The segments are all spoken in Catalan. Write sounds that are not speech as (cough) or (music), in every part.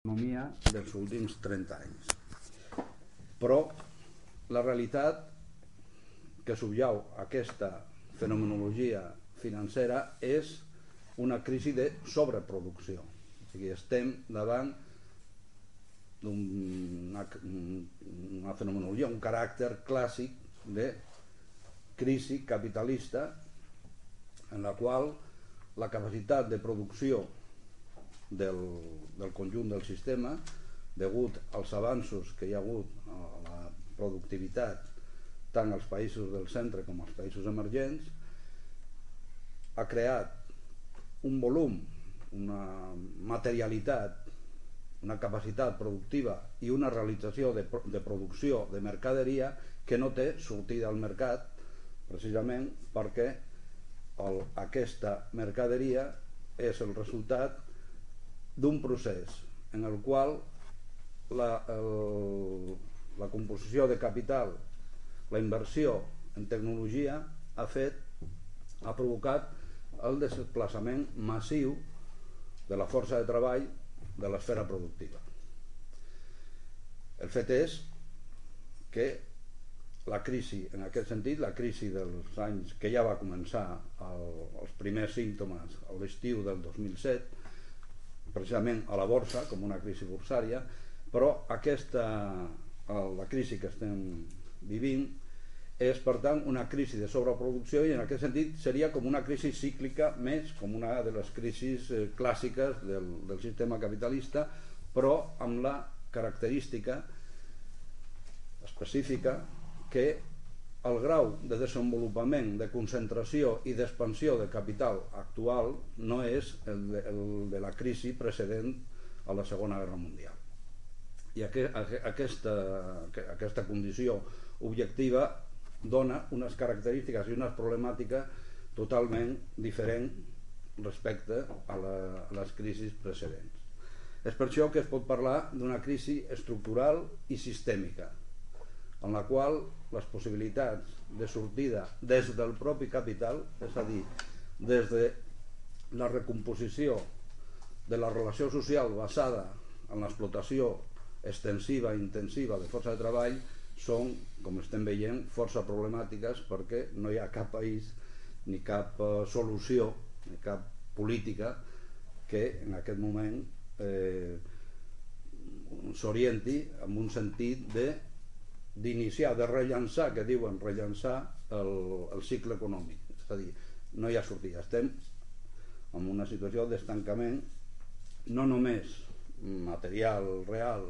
l'economia dels últims 30 anys. Però la realitat que subjau aquesta fenomenologia financera és una crisi de sobreproducció. O sigui, estem davant d'una una fenomenologia, un caràcter clàssic de crisi capitalista en la qual la capacitat de producció del, del conjunt del sistema degut als avanços que hi ha hagut a la productivitat tant als països del centre com als països emergents ha creat un volum, una materialitat, una capacitat productiva i una realització de, de producció de mercaderia que no té sortida al mercat precisament perquè el, aquesta mercaderia és el resultat d'un procés en el qual la, el, la composició de capital, la inversió en tecnologia ha fet ha provocat el desplaçament massiu de la força de treball de l'esfera productiva. El fet és que la crisi, en aquest sentit, la crisi dels anys que ja va començar el, els primers símptomes a l'estiu del 2007, precisament a la borsa, com una crisi borsària, però aquesta, la crisi que estem vivint és per tant una crisi de sobreproducció i en aquest sentit seria com una crisi cíclica més, com una de les crisis eh, clàssiques del, del sistema capitalista, però amb la característica específica que el grau de desenvolupament, de concentració i d'expansió de capital actual no és el de, el de la crisi precedent a la Segona Guerra Mundial. I aquesta, aquesta condició objectiva dona unes característiques i unes problemàtiques totalment diferents respecte a, la, a les crisis precedents. És per això que es pot parlar d'una crisi estructural i sistèmica, en la qual les possibilitats de sortida des del propi capital, és a dir, des de la recomposició de la relació social basada en l'explotació extensiva i intensiva de força de treball, són, com estem veient, força problemàtiques perquè no hi ha cap país ni cap uh, solució, ni cap política que en aquest moment eh, s'orienti en un sentit de d'iniciar, de rellançar, que diuen rellançar el, el cicle econòmic. És a dir, no hi ha sortida. Estem en una situació d'estancament no només material, real,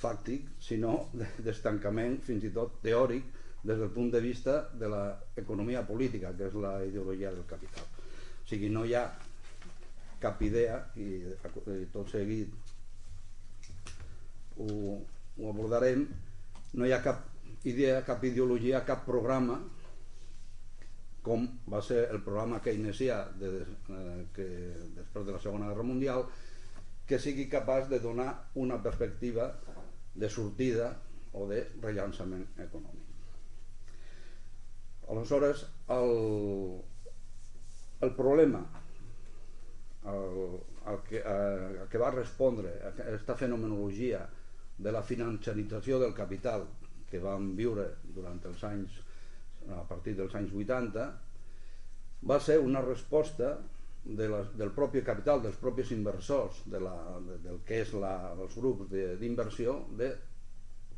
fàctic, sinó d'estancament fins i tot teòric des del punt de vista de l'economia política, que és la ideologia del capital. O sigui, no hi ha cap idea, i tot seguit ho, ho abordarem, no hi ha cap idea, cap ideologia, cap programa com va ser el programa keynesià de, eh, que després de la Segona Guerra Mundial que sigui capaç de donar una perspectiva de sortida o de rellançament econòmic. Aleshores, el, el problema el, el que, eh, el que va respondre a aquesta fenomenologia de la financiarització del capital que vam viure durant els anys a partir dels anys 80 va ser una resposta de la, del propi capital, dels propis inversors, de la, de, del que és la, els grups d'inversió, de,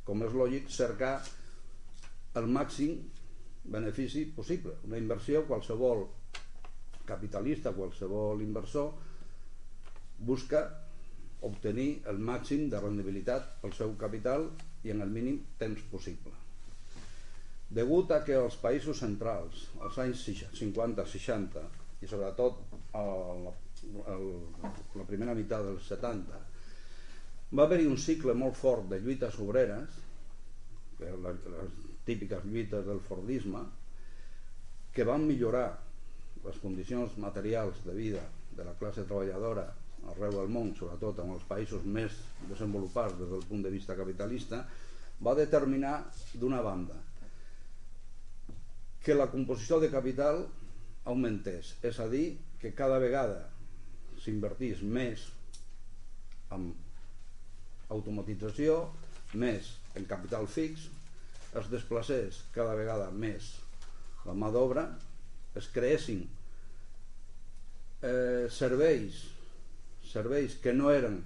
com és lògic, cercar el màxim benefici possible. Una inversió, qualsevol capitalista, qualsevol inversor, busca obtenir el màxim de rendibilitat pel seu capital i en el mínim temps possible. Degut a que els països centrals, als anys 50-60, i sobretot a la, a la primera meitat dels 70 va haver-hi un cicle molt fort de lluites obreres les, les típiques lluites del Fordisme que van millorar les condicions materials de vida de la classe treballadora arreu del món, sobretot en els països més desenvolupats des del punt de vista capitalista, va determinar d'una banda que la composició de capital augmentés, és a dir, que cada vegada s'invertís més en automatització, més en capital fix, es desplacés cada vegada més la mà d'obra, es creessin eh, serveis serveis que no eren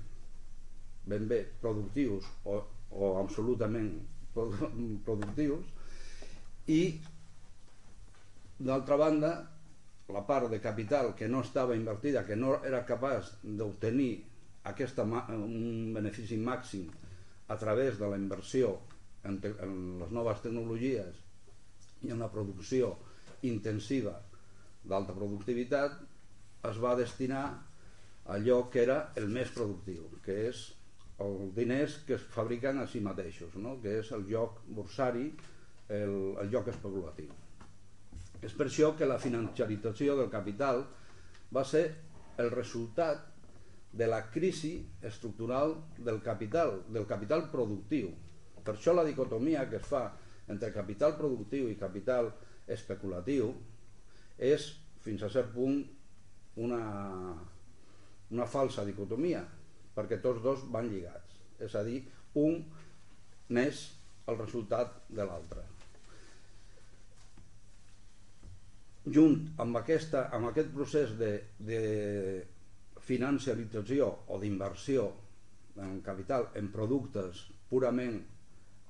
ben bé productius o, o absolutament (laughs) productius i d'altra banda la part de capital que no estava invertida, que no era capaç d'obtenir un benefici màxim a través de la inversió en, en les noves tecnologies i en la producció intensiva d'alta productivitat es va destinar allò que era el més productiu, que és els diners que es fabriquen a si mateixos, no? que és el joc bursari, el, el joc especulatiu. És per això que la financiarització del capital va ser el resultat de la crisi estructural del capital, del capital productiu. Per això la dicotomia que es fa entre capital productiu i capital especulatiu és, fins a cert punt, una, una falsa dicotomia, perquè tots dos van lligats. És a dir, un n'és el resultat de l'altre. Junt amb, aquesta, amb aquest procés de, de financiarització o d'inversió en capital en productes purament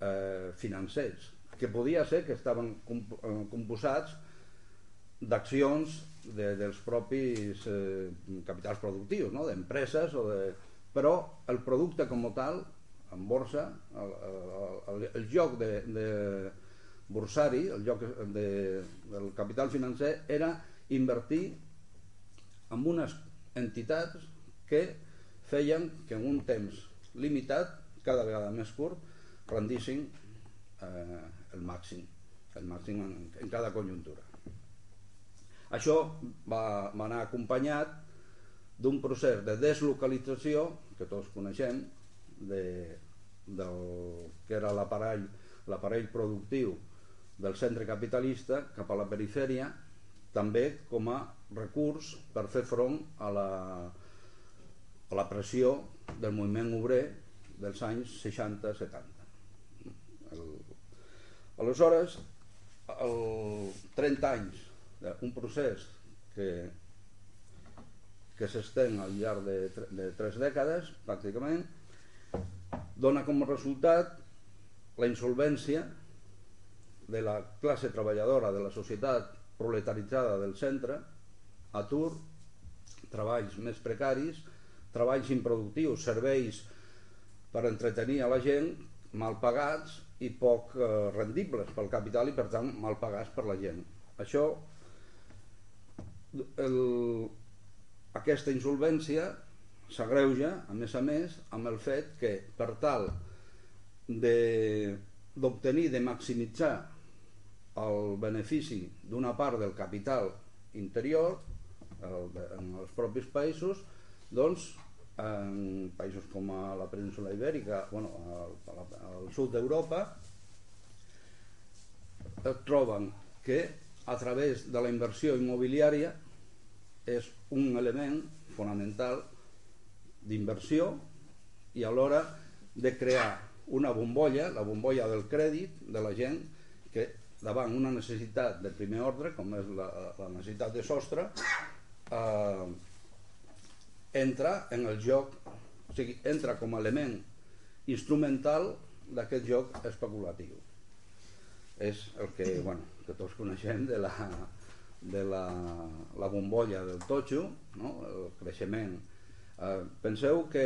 eh, financers, que podia ser que estaven eh, composats d'accions de, dels propis eh, capitals productius, no? d'empreses, o de... però el producte com a tal, en borsa, el, el, el joc de, de bursari, el joc de, del capital financer, era invertir en unes entitats que feien que en un temps limitat, cada vegada més curt, rendissin eh, el màxim, el màxim en, en cada conjuntura. Això va, va anar acompanyat d'un procés de deslocalització que tots coneixem de, del que era l'aparell productiu del centre capitalista cap a la perifèria també com a recurs per fer front a la, a la pressió del moviment obrer dels anys 60-70 aleshores el 30 anys un procés que, que s'estén al llarg de, de tres dècades, pràcticament, dona com a resultat la insolvència de la classe treballadora de la societat proletaritzada del centre, atur, treballs més precaris, treballs improductius, serveis per entretenir a la gent, mal pagats i poc eh, rendibles pel capital i per tant mal pagats per la gent. Això el, aquesta insolvència s'agreuja, a més a més, amb el fet que per tal d'obtenir, de, de maximitzar el benefici d'una part del capital interior el, en els propis països, doncs en països com a la península ibèrica, bueno, al, al sud d'Europa, troben que a través de la inversió immobiliària és un element fonamental d'inversió i alhora de crear una bombolla, la bombolla del crèdit de la gent que davant una necessitat de primer ordre, com és la, la necessitat de sostre, eh, entra en el joc, o sigui, entra com a element instrumental d'aquest joc especulatiu. És el que, bueno, que tots coneixem de la, de la, la bombolla del totxo, no? el creixement. Eh, penseu que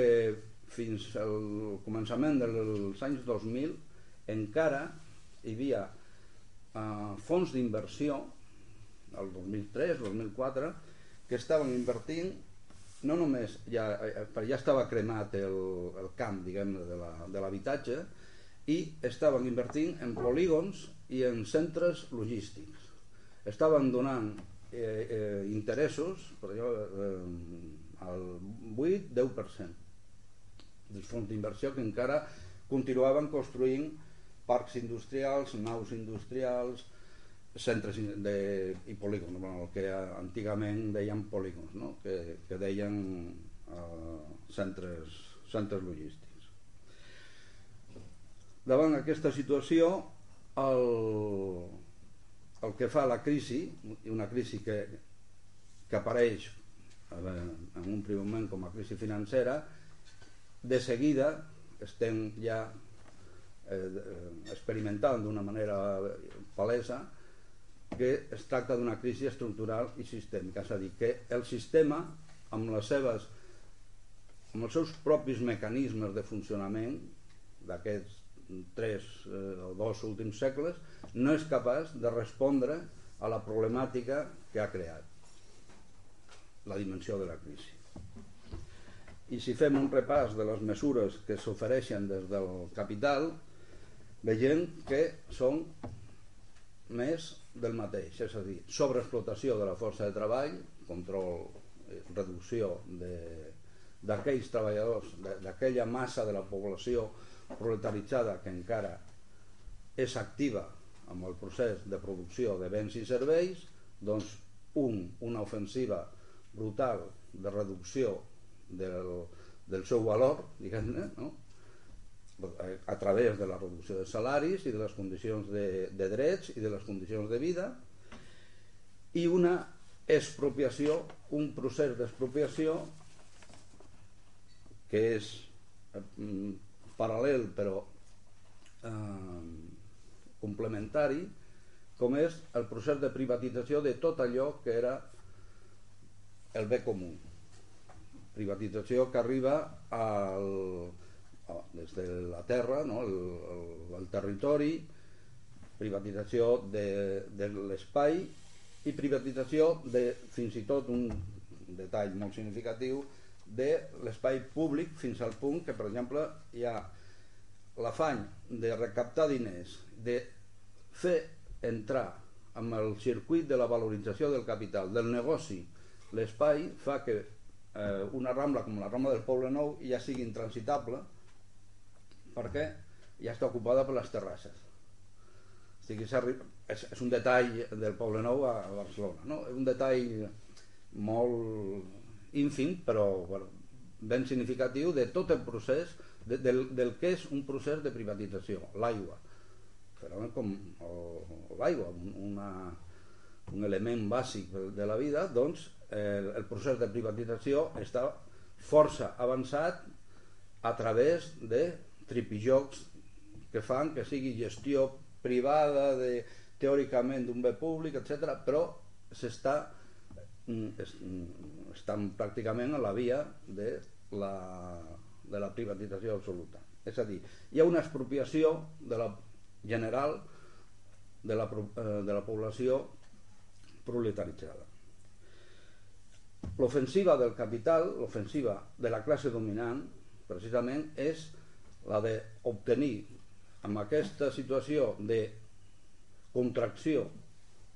fins al començament dels anys 2000 encara hi havia eh, fons d'inversió, el 2003, 2004, que estaven invertint no només, ja, eh, ja estava cremat el, el camp diguem de l'habitatge i estaven invertint en polígons i en centres logístics estaven donant eh, eh, interessos per allò, eh, al 8-10% dels fons d'inversió que encara continuaven construint parcs industrials, naus industrials, centres de, i polígons, bueno, el que antigament deien polígons, no? que, que deien eh, centres, centres logístics. davant aquesta situació el, el que fa la crisi, una crisi que, que apareix en un primer moment com a crisi financera, de seguida estem ja eh, experimentant d'una manera palesa que es tracta d'una crisi estructural i sistèmica, és a dir, que el sistema amb les seves amb els seus propis mecanismes de funcionament d'aquests tres eh, o dos últims segles no és capaç de respondre a la problemàtica que ha creat la dimensió de la crisi. I si fem un repàs de les mesures que s'ofereixen des del capital, veiem que són més del mateix, és a dir, sobreexplotació de la força de treball, control, eh, reducció d'aquells treballadors, d'aquella massa de la població proletaritzada que encara és activa amb el procés de producció de béns i serveis, doncs un, una ofensiva brutal de reducció del, del seu valor, diguem-ne, no? a través de la reducció de salaris i de les condicions de, de drets i de les condicions de vida i una expropiació, un procés d'expropiació que és eh, paral·lel però eh, complementari com és el procés de privatització de tot allò que era el bé comú privatització que arriba al, des de la terra, no? el, el, el territori, privatització de, de l'espai i privatització de fins i tot un detall molt significatiu de l'espai públic fins al punt que, per exemple, hi ha l'afany de recaptar diners, de fer entrar amb el circuit de la valorització del capital, del negoci, l'espai fa que eh, una rambla com la Rambla del Poble Nou ja sigui intransitable perquè ja està ocupada per les terrasses. O sigui, és, és un detall del Poble Nou a, Barcelona, no? un detall molt ínfim, però bueno, ben significatiu de tot el procés, de, del, del que és un procés de privatització, l'aigua. Però com l'aigua, una, un element bàsic de la vida, doncs el, el procés de privatització està força avançat a través de tripijocs que fan que sigui gestió privada de, teòricament d'un bé públic, etc. però s'està mm, mm, estan pràcticament a la via de la, de la privatització absoluta. És a dir, hi ha una expropiació de la general de la, eh, de la població proletaritzada. L'ofensiva del capital, l'ofensiva de la classe dominant, precisament és la d'obtenir amb aquesta situació de contracció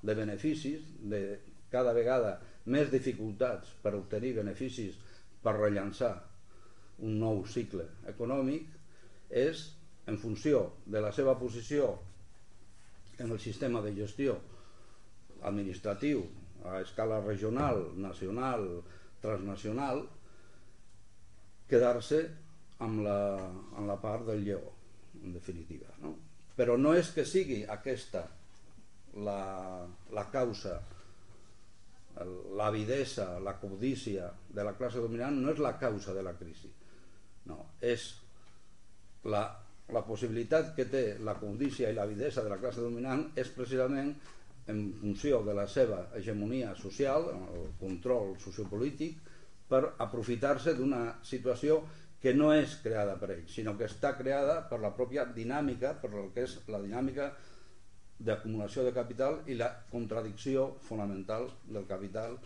de beneficis, de cada vegada més dificultats per obtenir beneficis per rellançar un nou cicle econòmic, és en funció de la seva posició en el sistema de gestió administratiu a escala regional, nacional, transnacional, quedar-se amb la, amb la part del lleó, en definitiva. No? Però no és que sigui aquesta la, la causa, l'avidesa, la codícia de la classe dominant no és la causa de la crisi. No, és la, la possibilitat que té la codícia i l'avidesa de la classe dominant és precisament en funció de la seva hegemonia social, el control sociopolític, per aprofitar-se d'una situació que no és creada per ells, sinó que està creada per la pròpia dinàmica, per el que és la dinàmica d'acumulació de capital i la contradicció fonamental del capital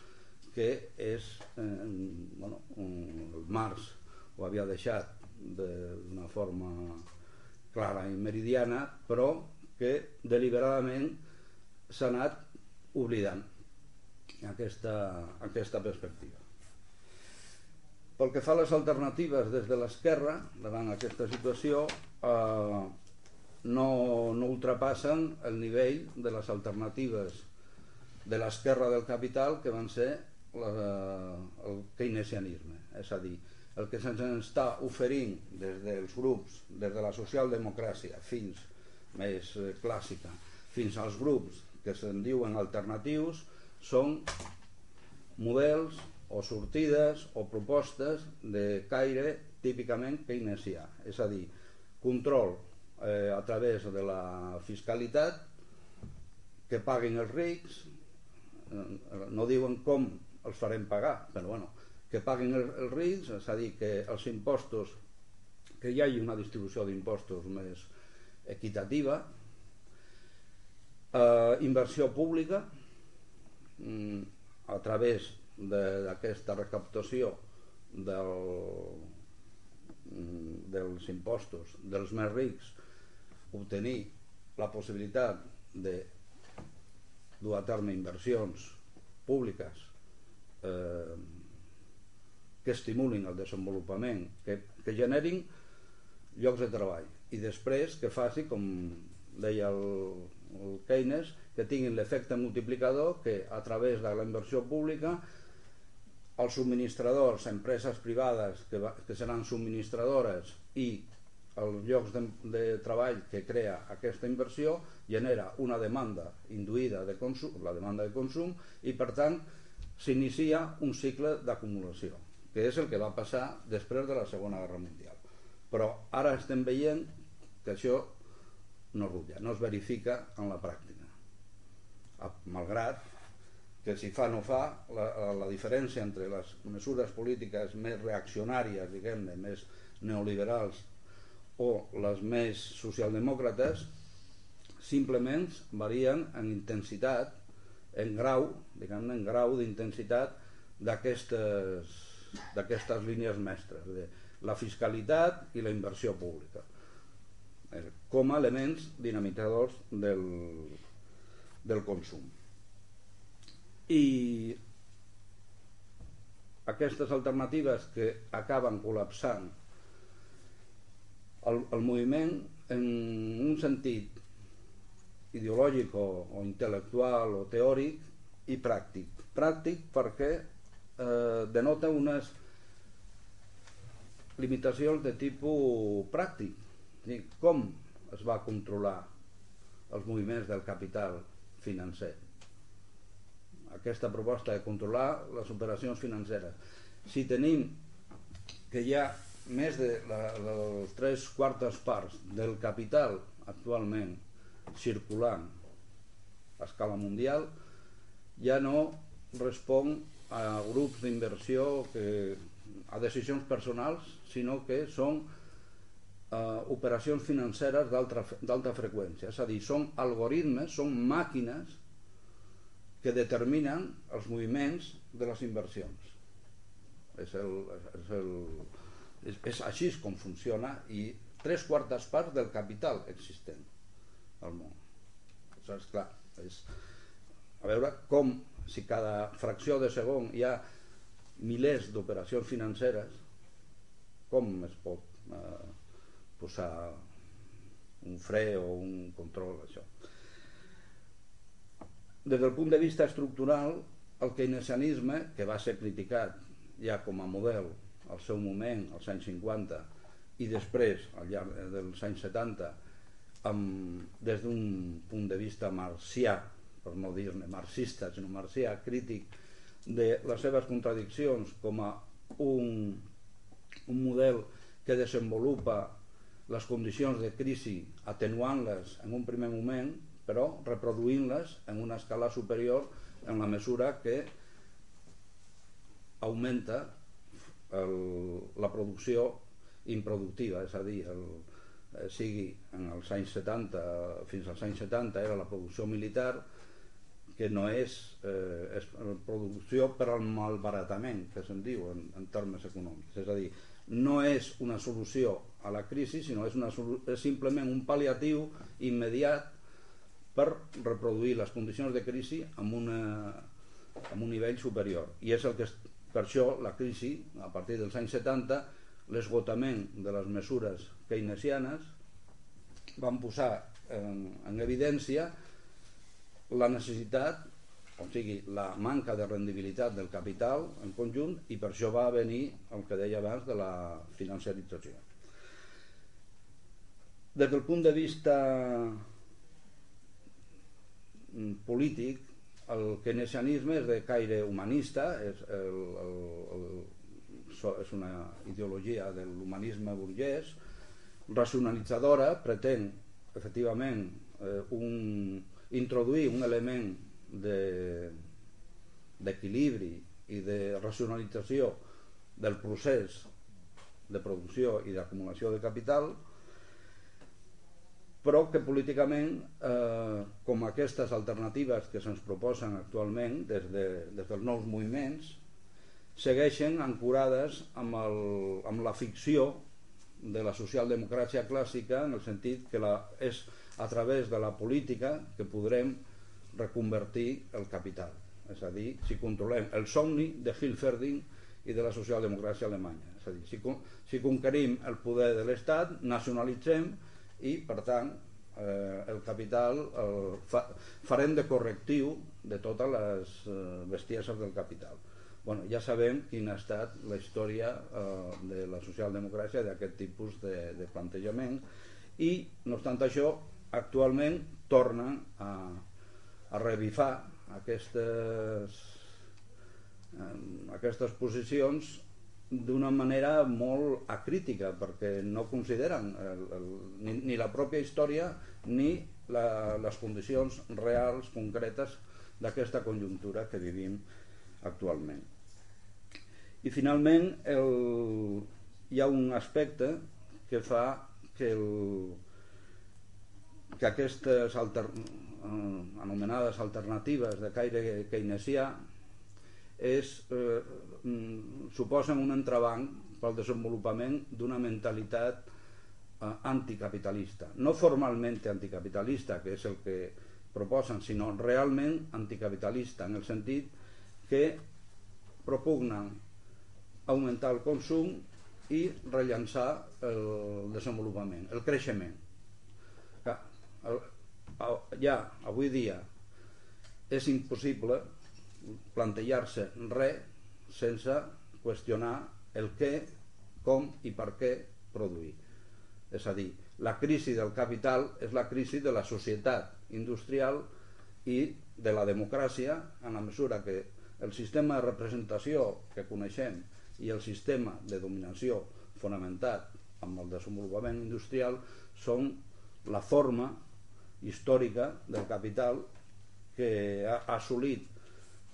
que és, eh, bueno, el Marx ho havia deixat d'una forma clara i meridiana, però que deliberadament s'ha anat oblidant aquesta, aquesta perspectiva. Pel que fa a les alternatives des de l'esquerra, davant aquesta situació, eh, no, no ultrapassen el nivell de les alternatives de l'esquerra del capital que van ser la, el keynesianisme. És a dir, el que se'ns està oferint des dels grups, des de la socialdemocràcia fins més eh, clàssica, fins als grups que se'n diuen alternatius, són models o sortides o propostes de caire típicament keynesià, és a dir, control eh, a través de la fiscalitat que paguin els rics, eh, no diuen com els farem pagar, però bueno, que paguin els, els rics, és a dir, que els impostos, que hi hagi una distribució d'impostos més equitativa, eh, inversió pública, mm, a través d'aquesta recaptació del, mm, dels impostos dels més rics obtenir la possibilitat de dur a terme inversions públiques eh, que estimulin el desenvolupament, que, que generin llocs de treball i després que faci, com deia el, el Keynes, que tinguin l'efecte multiplicador que a través de la inversió pública els subministradors, empreses privades que, va, que seran subministradores i els llocs de, de treball que crea aquesta inversió genera una demanda induïda de consum, la demanda de consum i per tant s'inicia un cicle d'acumulació que és el que va passar després de la Segona Guerra Mundial però ara estem veient que això no rutlla, no es verifica en la pràctica. Malgrat que si fa no fa, la, la diferència entre les mesures polítiques més reaccionàries, diguem-ne, més neoliberals o les més socialdemòcrates simplement varien en intensitat, en grau, diguem-ne, en grau d'intensitat d'aquestes línies mestres, de la fiscalitat i la inversió pública. Eh, com a elements dinamitzadors del, del consum. I aquestes alternatives que acaben col·lapsant el, el moviment en un sentit ideològic o, o intel·lectual o teòric i pràctic. Pràctic perquè eh, denota unes limitacions de tipus pràctic. Dir, com es va controlar els moviments del capital financer? Aquesta proposta de controlar les operacions financeres. Si tenim que hi ha més de la, les tres quartes parts del capital actualment circulant a escala mundial ja no respon a grups d'inversió a decisions personals sinó que són eh, operacions financeres d'alta freqüència. És a dir, són algoritmes, són màquines que determinen els moviments de les inversions. És, el, és, el, és, és així com funciona i tres quartes parts del capital existent al món. És clar, és a veure com si cada fracció de segon hi ha milers d'operacions financeres com es pot eh, posar un fre o un control això. Des del punt de vista estructural, el keynesianisme, que va ser criticat ja com a model al seu moment, als anys 50, i després, al llarg dels anys 70, amb, des d'un punt de vista marcià, per no dir-ne marxista, sinó marcià, crític de les seves contradiccions com a un, un model que desenvolupa les condicions de crisi atenuant-les en un primer moment però reproduint-les en una escala superior en la mesura que augmenta el, la producció improductiva, és a dir, el, eh, sigui en els anys 70 fins als anys 70 era la producció militar que no és, eh, és producció per al malbaratament que se'n diu en, en termes econòmics és a dir, no és una solució a la crisi, sinó és, una, és simplement un pal·liatiu immediat per reproduir les condicions de crisi amb, una, amb un nivell superior. I és el que per això la crisi, a partir dels anys 70, l'esgotament de les mesures keynesianes van posar en, en evidència la necessitat o sigui, la manca de rendibilitat del capital en conjunt i per això va venir el que deia abans de la financiarització. Des del punt de vista mm, polític, el keynesianisme és de caire humanista, és, el, el, el, és una ideologia de l'humanisme burgès, racionalitzadora, pretén efectivament eh, un, introduir un element d'equilibri de, i de racionalització del procés de producció i d'acumulació de capital però que políticament, eh, com aquestes alternatives que se'ns proposen actualment des, de, des dels nous moviments, segueixen ancorades amb, el, amb la ficció de la socialdemocràcia clàssica en el sentit que la, és a través de la política que podrem reconvertir el capital. És a dir, si controlem el somni de Hilferding i de la socialdemocràcia alemanya. És a dir, si, si conquerim el poder de l'Estat, nacionalitzem i, per tant, eh, el capital el fa, farem de correctiu de totes les eh, bestieses del capital. Bueno, ja sabem quina ha estat la història eh, de la socialdemocràcia d'aquest tipus de, de plantejament i, no obstant això, actualment torna a, a revifar aquestes, aquestes posicions d'una manera molt acrítica perquè no consideren el, el, ni, ni la pròpia història ni la, les condicions reals, concretes d'aquesta conjuntura que vivim actualment. I finalment el, hi ha un aspecte que fa que, el, que aquestes alter, eh, anomenades alternatives de caire keynesià és, eh, mm, suposen un entrebanc pel desenvolupament d'una mentalitat eh, anticapitalista. No formalment anticapitalista, que és el que proposen, sinó realment anticapitalista, en el sentit que propugnen augmentar el consum i rellançar el desenvolupament, el creixement. El, ja avui dia és impossible plantejar-se res sense qüestionar el què, com i per què produir. És a dir, la crisi del capital és la crisi de la societat industrial i de la democràcia en la mesura que el sistema de representació que coneixem i el sistema de dominació fonamentat amb el desenvolupament industrial són la forma històrica del capital que ha assolit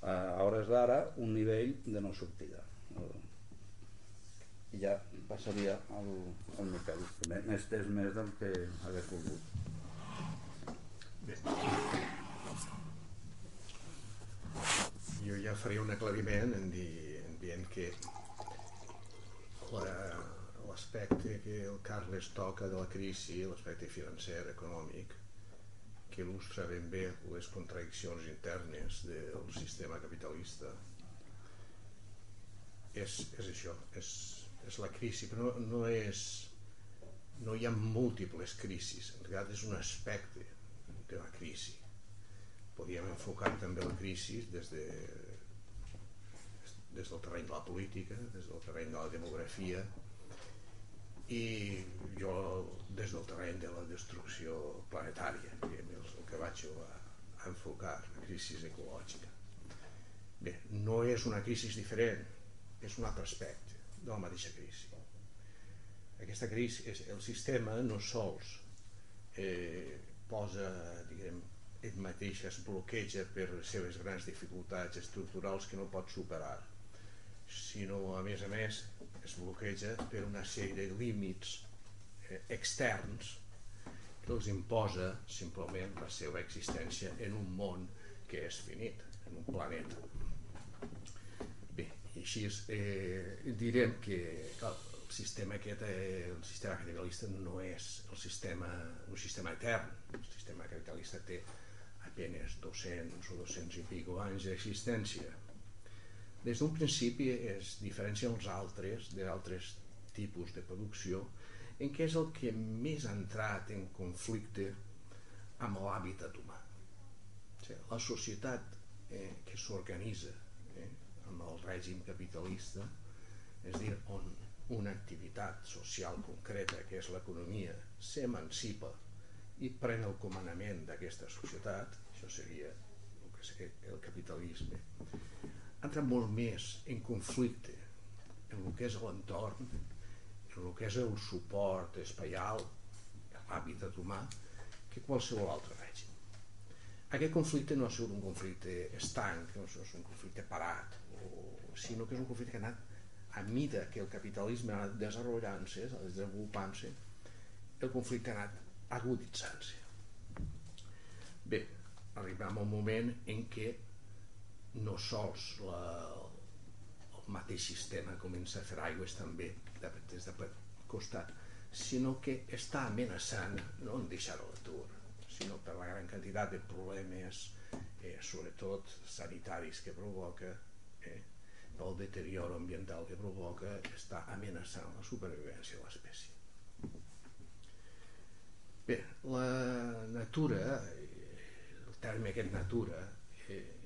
a hores d'ara un nivell de no sortida. I ja passaria al, al Miquel, que m'he estès més del que hagués volgut. Bé. Jo ja faria un aclariment en, dir, en dient que l'aspecte que el Carles toca de la crisi, l'aspecte financer, econòmic, que il·lustra ben bé les contradiccions internes del sistema capitalista. És, és això és, és la crisi però no, no és no hi ha múltiples crisis en realitat és un aspecte de la crisi. Podríem enfocar també la crisi des de des del terreny de la política des del terreny de la demografia i jo des del terreny de la destrucció planetària és el que vaig a, a enfocar la crisi ecològica. Bé, no és una crisi diferent és un altre aspecte de la mateixa crisi. Aquesta crisi és, el sistema no sols eh, posa diguem, ell mateix es bloqueja per les seves grans dificultats estructurals que no pot superar sinó a més a més es bloqueja per una sèrie de límits eh, externs que els imposa simplement la seva existència en un món que és finit, en un planeta. Bé, i així eh, direm que clar, el sistema aquest, eh, el sistema capitalista no és el sistema, un sistema etern. El sistema capitalista té apenes 200 o 200 i pico anys d'existència des d'un principi es diferencia els altres d'altres tipus de producció en què és el que més ha entrat en conflicte amb l'hàbitat humà. O sigui, la societat eh, que s'organitza eh, amb el règim capitalista, és dir, on una activitat social concreta, que és l'economia, s'emancipa i pren el comandament d'aquesta societat, això seria el, que és el capitalisme, entra molt més en conflicte en el que és l'entorn, en el que és el suport espaial, l'hàbitat humà, que qualsevol altre règim. Aquest conflicte no ha sigut un conflicte estanc, no és un conflicte parat, o, sinó que és un conflicte que ha anat a mida que el capitalisme ha anat desenvolupant-se, desenvolupant-se, el conflicte ha anat aguditzant-se. Bé, arribem a un moment en què no sols la, el mateix sistema comença a fer aigües també des de costat, sinó que està amenaçant no en deixar l'atur, sinó per la gran quantitat de problemes, eh, sobretot sanitaris que provoca, eh, pel deterioro ambiental que provoca, està amenaçant la supervivència de l'espècie. Bé, la natura, eh, el terme aquest natura, eh,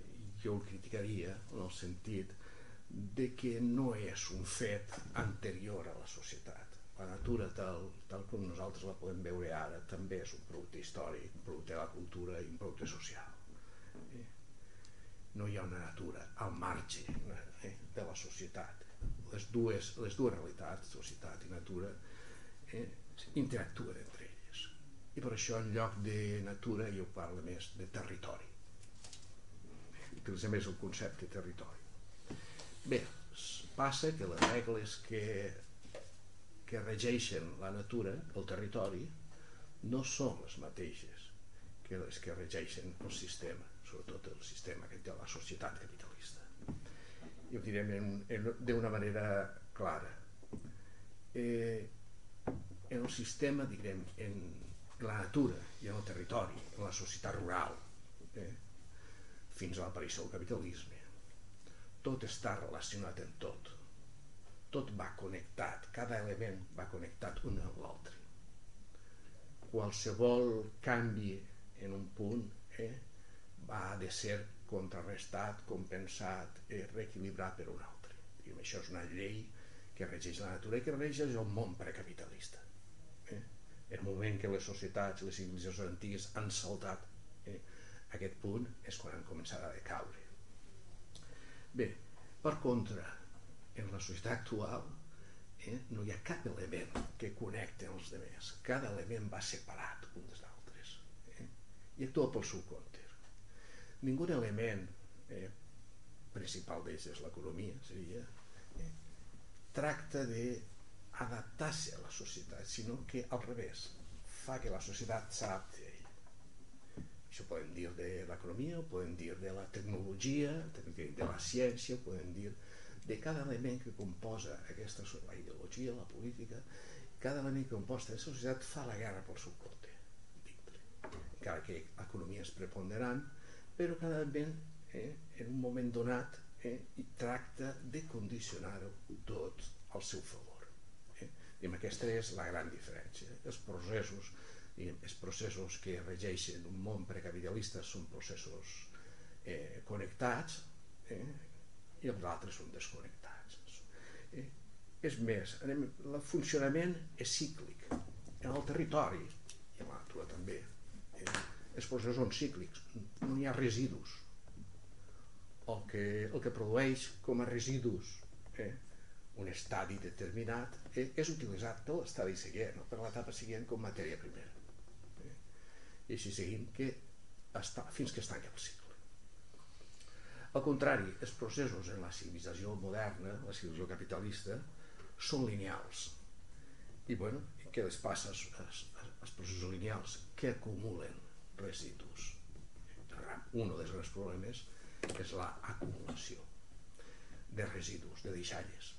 jo el criticaria en el sentit de que no és un fet anterior a la societat la natura tal, tal com nosaltres la podem veure ara també és un producte històric, un producte de la cultura i un producte social. Eh? No hi ha una natura al marge eh, de la societat. Les dues, les dues realitats, societat i natura, eh, interactuen entre elles. I per això en lloc de natura jo parlo més de territori. Utilitza més el concepte territori. Bé, passa que les regles que que regeixen la natura, el territori, no són les mateixes que les que regeixen el sistema, sobretot el sistema que té la societat capitalista. I ho direm d'una manera clara. Eh, en el sistema, diguem, en la natura i en el territori, en la societat rural, eh, fins a l'aparició del capitalisme, tot està relacionat en tot tot va connectat, cada element va connectat un amb l'altre. Qualsevol canvi en un punt eh, va de ser contrarrestat, compensat, eh, reequilibrat per un altre. Diguem, això és una llei que regeix la natura i que regeix el món precapitalista. Eh? El moment que les societats, les civilitzacions antigues han saltat aquest punt és quan han començat a decaure. Bé, per contra, en la societat actual eh, no hi ha cap element que connecti els demés. Cada element va separat un dels altres eh, i actua pel seu compte. Ningú element eh, principal d'ells és l'economia, seria, eh, tracta de adaptar-se a la societat, sinó que al revés, fa que la societat s'adapti a ell. Això podem dir de l'economia, podem dir de la tecnologia, de la ciència, podem dir de cada element que composa aquesta la ideologia, la política, cada element que composta aquesta societat fa la guerra pel seu compte dintre. Encara que l'economia és preponderant, però cada element eh, en un moment donat eh, i tracta de condicionar-ho tot al seu favor. Eh? Diguem, aquesta és la gran diferència. Els processos, diguem, els processos que regeixen un món precapitalista són processos eh, connectats, eh, i els altres són desconnectats. Eh? És més, anem, el funcionament és cíclic. En el territori, i en la natura també, eh? els processos són cíclics, no hi ha residus. El que, el que produeix com a residus eh? un estadi determinat eh? és utilitzat per l'estadi següent, no? per l'etapa següent com matèria primera. I així seguim que està, fins que es tanca el cicle. Al contrari, els processos en la civilització moderna, la civilització capitalista, són lineals. I bueno, què les passa als processos lineals? Que acumulen residus. Un dels grans problemes és l'acumulació de residus, de deixalles.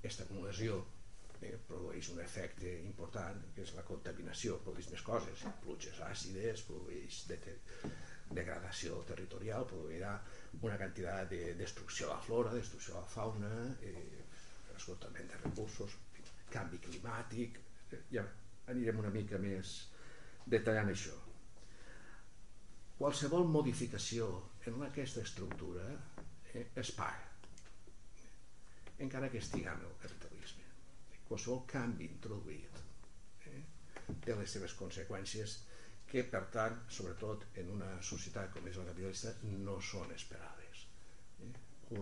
Aquesta acumulació eh, produeix un efecte important, que és la contaminació, produeix més coses, pluges àcides, produeix degradació territorial, produirà una quantitat de destrucció de la flora, destrucció de la fauna, eh, esgotament de recursos, canvi climàtic, eh, ja anirem una mica més detallant això. Qualsevol modificació en aquesta estructura eh, es paga encara que estiguem en el capitalisme qualsevol canvi introduït eh, té les seves conseqüències que per tant, sobretot en una societat com és la capitalista no són esperades eh?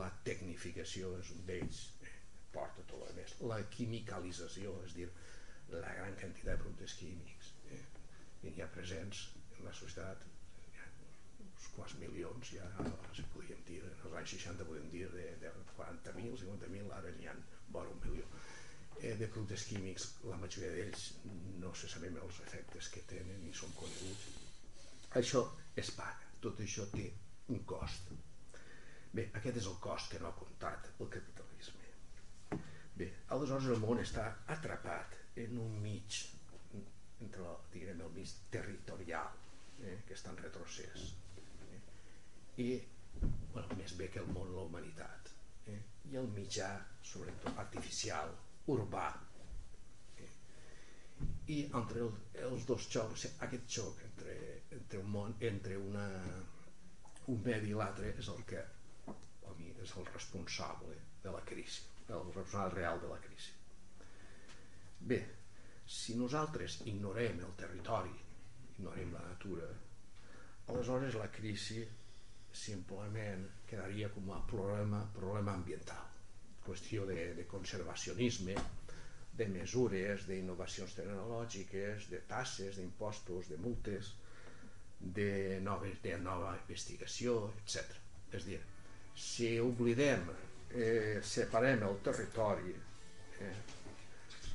la tecnificació és un d'ells eh? porta tot el més la quimicalització, és dir la gran quantitat de productes químics eh? que hi ha presents en la societat uns quants milions ja si podíem dir, en els anys 60 podem dir de, de 40.000, 50.000 ara n'hi ha vora un milió eh, de productes químics, la majoria d'ells no se sabem els efectes que tenen ni són coneguts. Això es paga, tot això té un cost. Bé, aquest és el cost que no ha comptat el capitalisme. Bé, aleshores el món està atrapat en un mig, entre diguem, el mig territorial, eh, que està en retrocés. Eh? I, bueno, més bé que el món, la humanitat. Eh? I el mitjà, sobretot artificial, urbà. I entre el, els dos xocs aquest xoc entre, entre un món entre una, un medi i l'altre és el que a mi és el responsable de la crisi el responsable real de la crisi. Bé si nosaltres ignorem el territori ignorem la natura aleshores la crisi simplement quedaria com a problema, problema ambiental qüestió de, de conservacionisme, de mesures, d'innovacions tecnològiques, de tasses, d'impostos, de multes, de, noves, de nova investigació, etc. És dir, si oblidem, eh, separem el territori eh,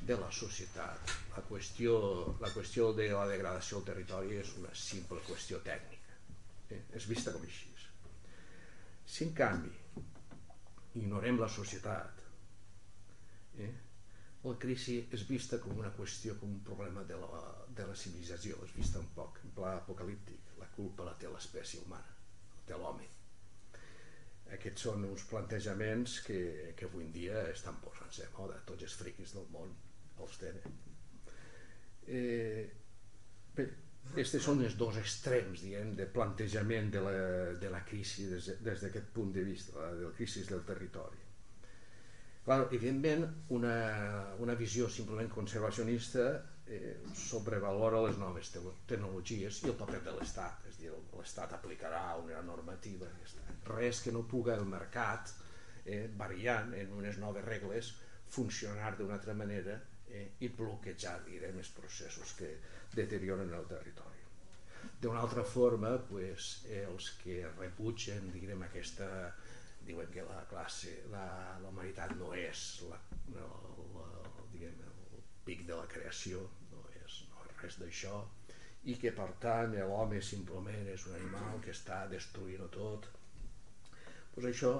de la societat, la qüestió, la qüestió de la degradació del territori és una simple qüestió tècnica. Eh? És vista com així. Si en canvi ignorem la societat. Eh? La crisi és vista com una qüestió, com un problema de la, de la civilització, és vista un poc en pla apocalíptic. La culpa la té l'espècie humana, la té l'home. Aquests són uns plantejaments que, que avui en dia estan posant-se de moda, tots els friquis del món els tenen. Eh, bé, aquests són els dos extrems diguem, de plantejament de la, de la crisi des, des d'aquest punt de vista, la, de la crisi del territori. Clar, evidentment, una, una visió simplement conservacionista eh, sobrevalora les noves te tecnologies i el paper de l'Estat, és dir, l'Estat aplicarà una normativa, res que no puga el mercat, eh, variant en unes noves regles, funcionar d'una altra manera eh, i bloquejar direm, els processos que deterioren el territori. D'una altra forma, pues, eh, els que rebutgen direm, aquesta diuen que la classe, la, la humanitat no és la, la, la, diguem, el pic de la creació, no és, no és res d'això, i que per tant l'home simplement és un animal que està destruint tot. Pues això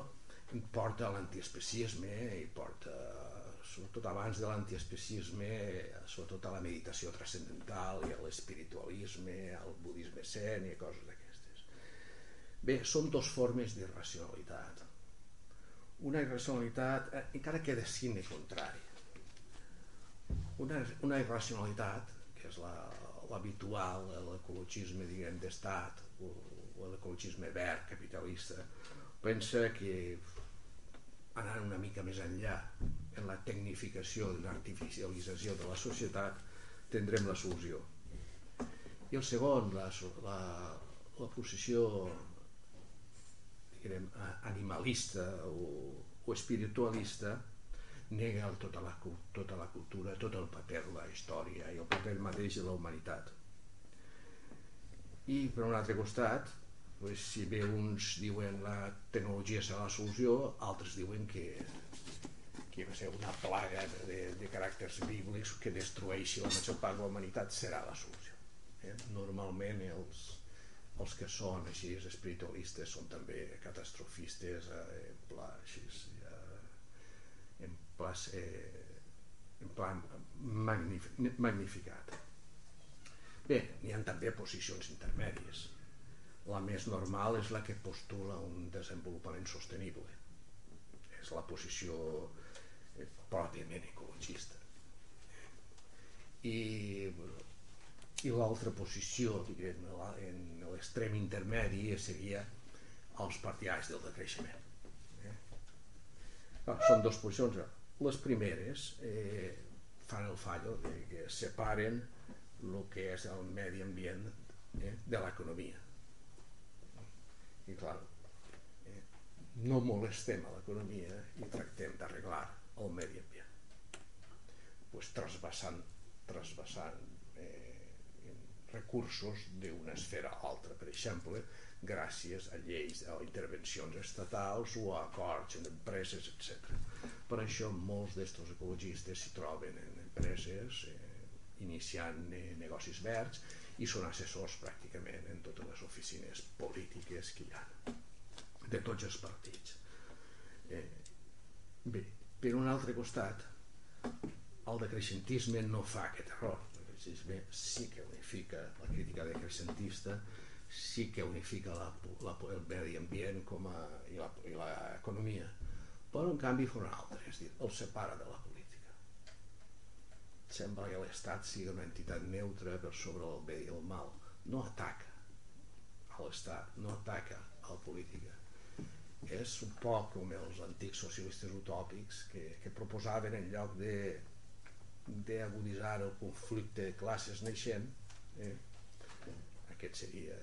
porta a l'antiespecisme i porta sobretot abans de l'antiespecisme, sobretot a la meditació transcendental i a l'espiritualisme, al budisme zen i coses d'aquestes. Bé, són dues formes d'irracionalitat. Una irracionalitat, eh, encara que de signe contrari. Una, una irracionalitat, que és l'habitual, l'ecologisme, diguem, d'estat, o, o l'ecologisme verd, capitalista, pensa que anant una mica més enllà en la tecnificació i l'artificialització de la societat tindrem la solució. I el segon, la, la, la posició diguem, animalista o, o espiritualista nega tota la, tota la cultura, tot el paper la història i el paper mateix de la humanitat. I per un altre costat, pues, si bé uns diuen la tecnologia serà la solució, altres diuen que que va ser una plaga de, de caràcters bíblics que destrueixi la major part de la humanitat serà la solució. Eh? Normalment els, els que són així espiritualistes són també catastrofistes eh, en pla així, eh, en pla, eh, en plan magnif magnificat. Bé, n'hi ha també posicions intermèdies. La més normal és la que postula un desenvolupament sostenible. És la posició pròpiament ecologista. I, i l'altra posició, diguem, en l'extrem intermedi seria als partidaris del decreixement. Eh? Ah, són dues posicions. Les primeres eh, fan el fallo de que separen el que és el medi ambient eh, de l'economia. I clar, eh, no molestem a l'economia i tractem d'arreglar el medi ambient. Pues trasbassant, trasbassant eh, recursos d'una esfera a altra. Per exemple, gràcies a lleis o intervencions estatals o a acords en empreses, etc. Per això molts d'estos ecologistes s'hi troben en empreses eh, iniciant eh, negocis verds i són assessors pràcticament en totes les oficines polítiques que hi ha de tots els partits. Eh, bé, per un altre costat, el decreixentisme no fa aquest error. El decreixentisme sí que unifica la crítica decreixentista sí que unifica la, la, el medi ambient com a, i l'economia, però en canvi fa una altra, és dir, el separa de la política. Sembla que l'Estat sigui una entitat neutra per sobre el bé i el mal. No ataca a l'Estat, no ataca a la política. És un poc com els antics socialistes utòpics que, que proposaven en lloc de d'aguditzar el conflicte de classes naixent eh, aquest seria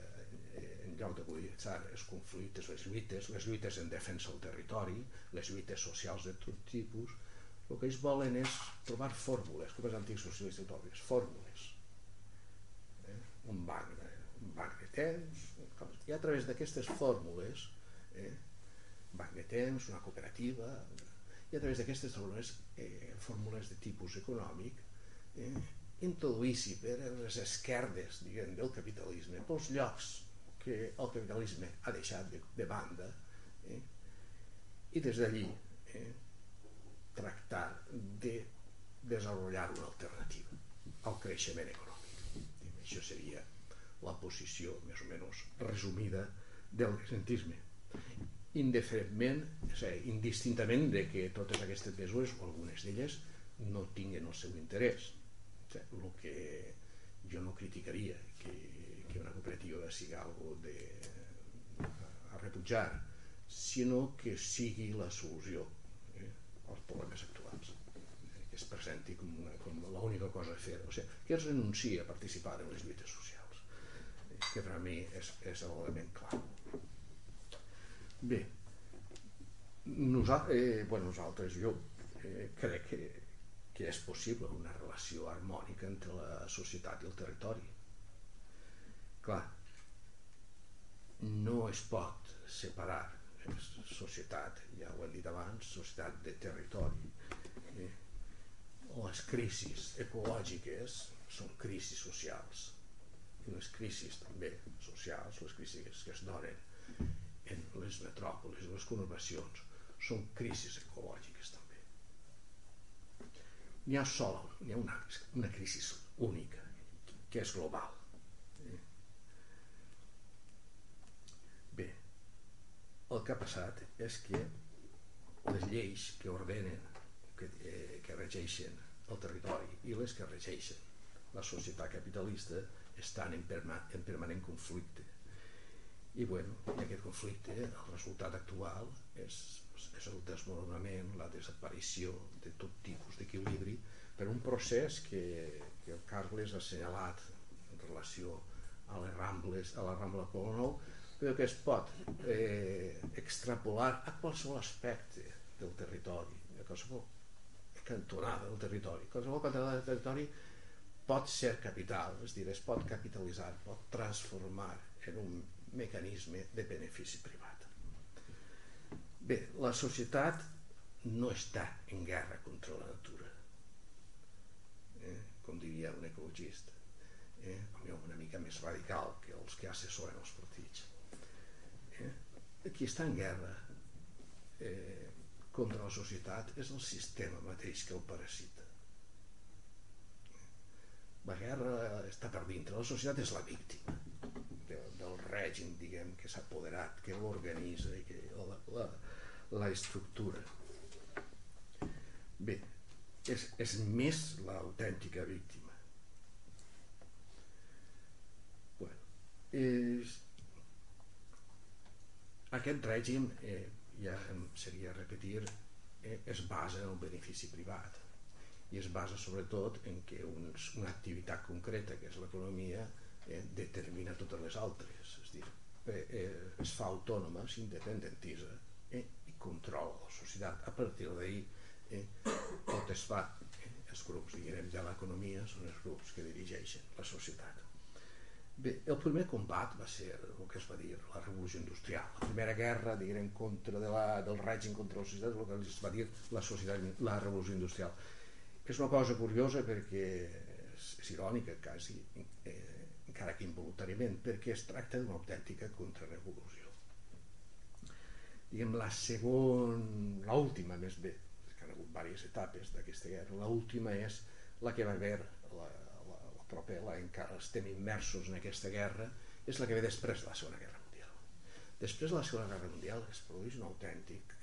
eh, en lloc d'aguditzar els conflictes, les lluites, les lluites en defensa del territori, les lluites socials de tot tipus, el que ells volen és trobar fórmules, com els antics socialistes utòpics, fórmules. Eh? Un, banc un banc de temps, i a través d'aquestes fórmules, eh? Banc de temps, una cooperativa, i a través d'aquestes fórmules, eh, fórmules de tipus econòmic, eh? introduïssi per les esquerdes diguem, del capitalisme, pels llocs que el capitalisme ha deixat de, de banda eh? i des d'allí eh? tractar de desenvolupar una alternativa al creixement econòmic. Això seria la posició més o menys resumida del presentisme. Indiferentment, o sigui, indistintament de que totes aquestes mesures, o algunes d'elles, no tinguen el seu interès. El que jo no criticaria que, que una cooperativa sigui algo de, a rebutjar sinó que sigui la solució eh, als problemes actuals eh, que es presenti com, una, com l'única cosa a fer. O sigui, que es renuncia a participar en les lluites socials eh, que per a mi és, és l'element clar bé nosaltres, eh, bueno, nosaltres jo eh, crec que que és possible una relació harmònica entre la societat i el territori. Clar, no es pot separar societat, ja ho hem dit abans, societat de territori. Eh? Les crisis ecològiques són crisis socials i les crisis també socials, les crisis que es donen en les metròpolis, les conurbacions, són crisis ecològiques també n'hi ha sola, n'hi ha una, una crisi única, que és global. Bé, el que ha passat és que les lleis que ordenen, que, eh, que regeixen el territori i les que regeixen la societat capitalista estan en, perma, en permanent conflicte. I, bueno, i aquest conflicte, el resultat actual és és el desmoronament, la desaparició de tot tipus d'equilibri per un procés que, que el Carles ha assenyalat en relació a les Rambles, a la Rambla Polo Nou, però que es pot eh, extrapolar a qualsevol aspecte del territori, a qualsevol cantonada del territori. Qualsevol cantonada del territori pot ser capital, és dir, es pot capitalitzar, pot transformar en un mecanisme de benefici privat. Bé, la societat no està en guerra contra la natura, eh? com diria un ecologista, eh? una mica més radical que els que assessoren els partits. Eh? Qui està en guerra eh, contra la societat és el sistema mateix que el parasita. La guerra està per dintre, la societat és la víctima règim, diguem, que s'ha apoderat, que l'organitza i que la, la, la estructura. Bé, és, és més l'autèntica víctima. Bueno, és... aquest règim, eh, ja seria repetir, eh, es basa en el benefici privat i es basa sobretot en que uns, una activitat concreta, que és l'economia, eh, determina totes les altres. És dir, eh, eh, es fa autònoma, s'independentitza eh, i controla la societat. A partir d'ahir eh, tot es fa. Eh, els grups, diguem, de l'economia són els grups que dirigeixen la societat. Bé, el primer combat va ser el que es va dir la revolució industrial. La primera guerra, diguem, contra de la, del règim contra la societat, el que es va dir la, societat, la revolució industrial. És una cosa curiosa perquè és, és irònica quasi, eh, encara que involuntàriament, perquè es tracta d'una autèntica contrarrevolució. Diguem, la segona, l'última més bé, que han hagut diverses etapes d'aquesta guerra, l'última és la que va haver la, proper, la, encara estem immersos en aquesta guerra, és la que ve després de la Segona Guerra Mundial. Després de la Segona Guerra Mundial es produeix un autèntic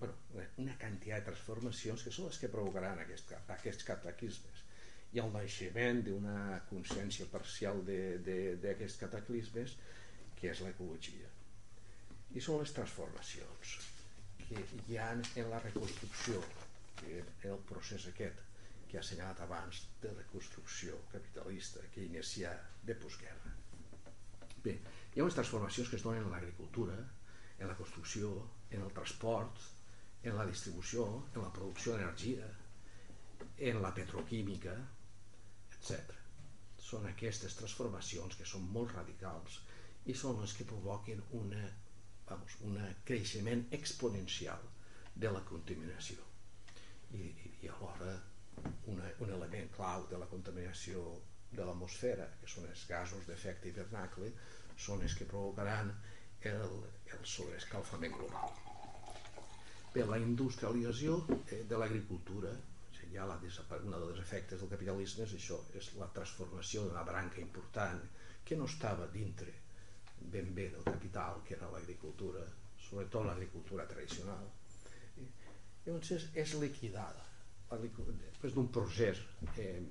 bueno, una quantitat de transformacions que són les que provocaran aquest, aquests cataclismes i el naixement d'una consciència parcial d'aquests cataclismes que és l'ecologia i són les transformacions que hi ha en la reconstrucció que en el procés aquest que ha assenyalat abans de reconstrucció capitalista que inicia de postguerra. Bé, hi ha unes transformacions que es donen en l'agricultura, en la construcció, en el transport, en la distribució, en la producció d'energia, en la petroquímica, etc. Són aquestes transformacions que són molt radicals i són les que provoquen una, vamos, un creixement exponencial de la contaminació. I, i, i alhora una, un element clau de la contaminació de l'atmosfera, que són els gasos d'efecte hivernacle, són els que provocaran el, el sobreescalfament global. Per la industrialització eh, de l'agricultura, ja la una dels efectes del capitalisme és això, és la transformació d'una branca important que no estava dintre ben bé del capital, que era l'agricultura, sobretot l'agricultura tradicional. Llavors és, és liquidada després d'un procés eh,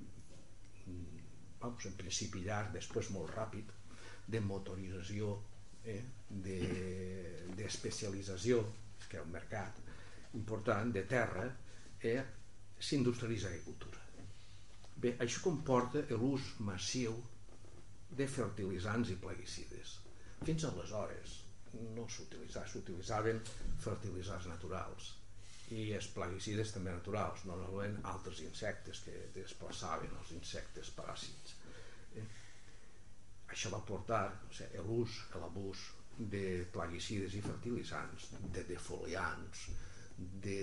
vamos, en principi llarg, després molt ràpid, de motorització, eh, d'especialització, de, que és un mercat important, de terra, eh, s'industrialitza l'agricultura. Bé, això comporta l'ús massiu de fertilitzants i plaguicides. Fins aleshores no s'utilitzaven, s'utilitzaven fertilitzants naturals i els plaguicides també naturals, normalment altres insectes que desplaçaven els insectes paràsits. Eh? Això va portar o sigui, l'ús, l'abús de plaguicides i fertilitzants, de defoliants, de,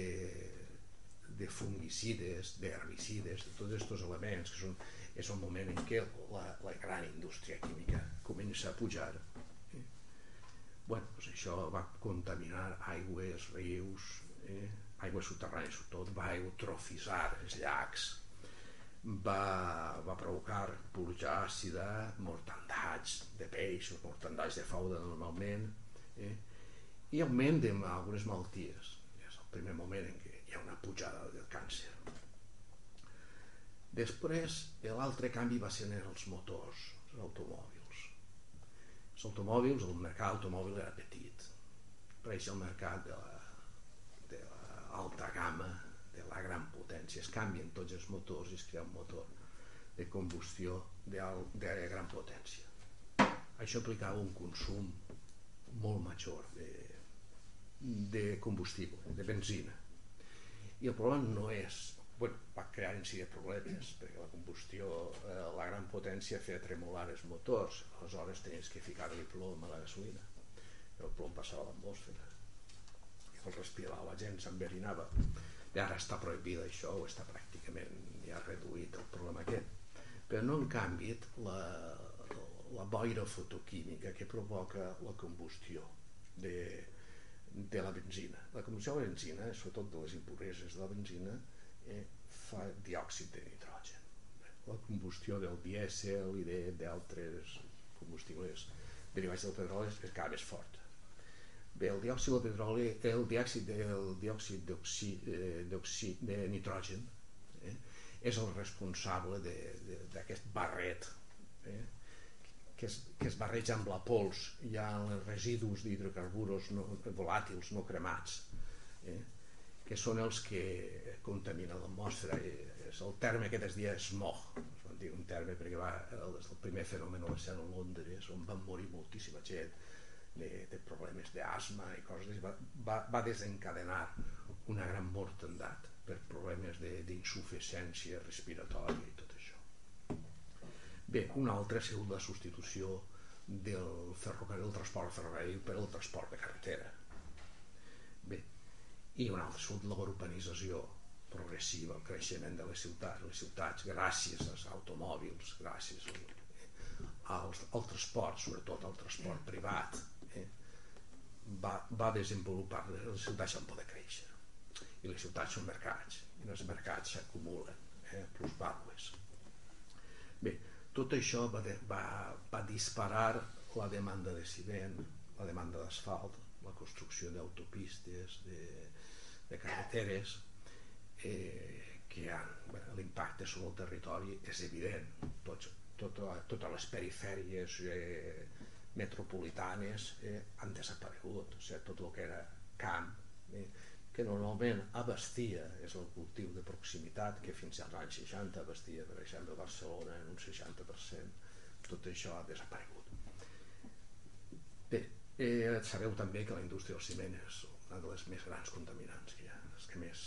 de fungicides, d'herbicides, de tots aquests elements que són, és el moment en què la, la gran indústria química comença a pujar. Eh? Bueno, doncs això va contaminar aigües, rius, eh? aigües subterrànies sobretot, va eutrofitzar els llacs, va, va provocar pluja àcida, mortandats de peixos, mortandats de fauna normalment, eh? i augment d'algunes malalties. És el primer moment en què hi ha una pujada del càncer. Després, l'altre canvi va ser en els motors, els automòbils. Els automòbils, el mercat automòbil era petit. Per això el mercat de la alta gamma de la gran potència. Es canvien tots els motors i es crea un motor de combustió de, de gran potència. Això implicava un consum molt major de, de combustible, de benzina. I el problema no és bueno, va crear en si de problemes, perquè la combustió, eh, la gran potència feia tremolar els motors, aleshores tenies que ficar-li plom a la gasolina, el plom passava a l'atmosfera. El respirar la gent s'enverinava. I ara està prohibida això o està pràcticament ja reduït el problema aquest. Però no en canvi la, la boira fotoquímica que provoca la combustió de, de la benzina. La combustió de la benzina, sobretot de les impureses de la benzina eh, fa diòxid de nitrogen. La combustió del dièsel i d'altres combustibles derivats del petroli és cada més forta. Bé, el diòxid de petroli, el diòxid, el diòxid eh, de nitrogen eh, és el responsable d'aquest barret eh, que es, que es barreja amb la pols, hi ha els residus d'hidrocarburs no, volàtils no cremats, eh? que són els que contaminen l'atmosfera. És el terme que es dia smog, es van dir un terme perquè va, el, el primer fenomen va ser a Londres, on van morir moltíssima gent de, de problemes d'asma i coses, va, va, va desencadenar una gran mortandat per problemes d'insuficiència respiratòria i tot. Bé, una altra ha sigut la substitució del ferrocarril, del transport ferroviari per el transport de carretera. Bé, i una altra ha sigut la urbanització progressiva, el creixement de les ciutats, les ciutats gràcies als automòbils, gràcies al, al transport, sobretot al transport privat, eh, va, va desenvolupar, les ciutats han poder créixer i les ciutats són mercats i els mercats s'acumulen eh, plusvàlues bé, tot això va, de, va, va disparar la demanda de ciment la demanda d'asfalt la construcció d'autopistes de, de carreteres eh, que l'impacte sobre el territori és evident. Tots, tot, totes les perifèries eh, metropolitanes eh, han desaparegut. O sigui, tot el que era camp eh, que normalment abastia, és el cultiu de proximitat, que fins als anys 60 abastia, per exemple, Barcelona en un 60%, tot això ha desaparegut. Bé, eh, sabeu també que la indústria del ciment és una de les més grans contaminants que hi ha, les que més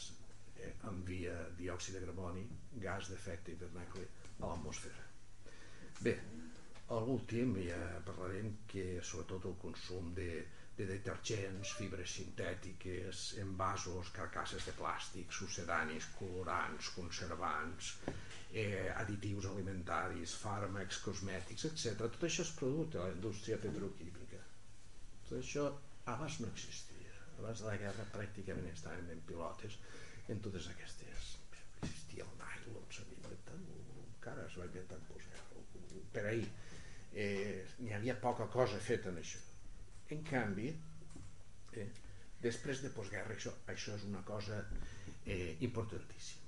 eh, envia diòxid de carboni, gas d'efecte hivernacle a l'atmosfera. Bé, l'últim ja parlarem que sobretot el consum de, de detergents, fibres sintètiques, envasos, carcasses de plàstic, sucedanis, colorants, conservants, eh, additius alimentaris, fàrmacs, cosmètics, etc. Tot això és producte de la indústria petroquímica. Tot això abans no existia. Abans de la guerra pràcticament estaven ben pilotes en totes aquestes... Existia el nylon, s'havia inventat, encara es va inventar per ahir. Eh, N'hi havia poca cosa feta en això en canvi, eh, després de postguerra, això, això és una cosa eh, importantíssima.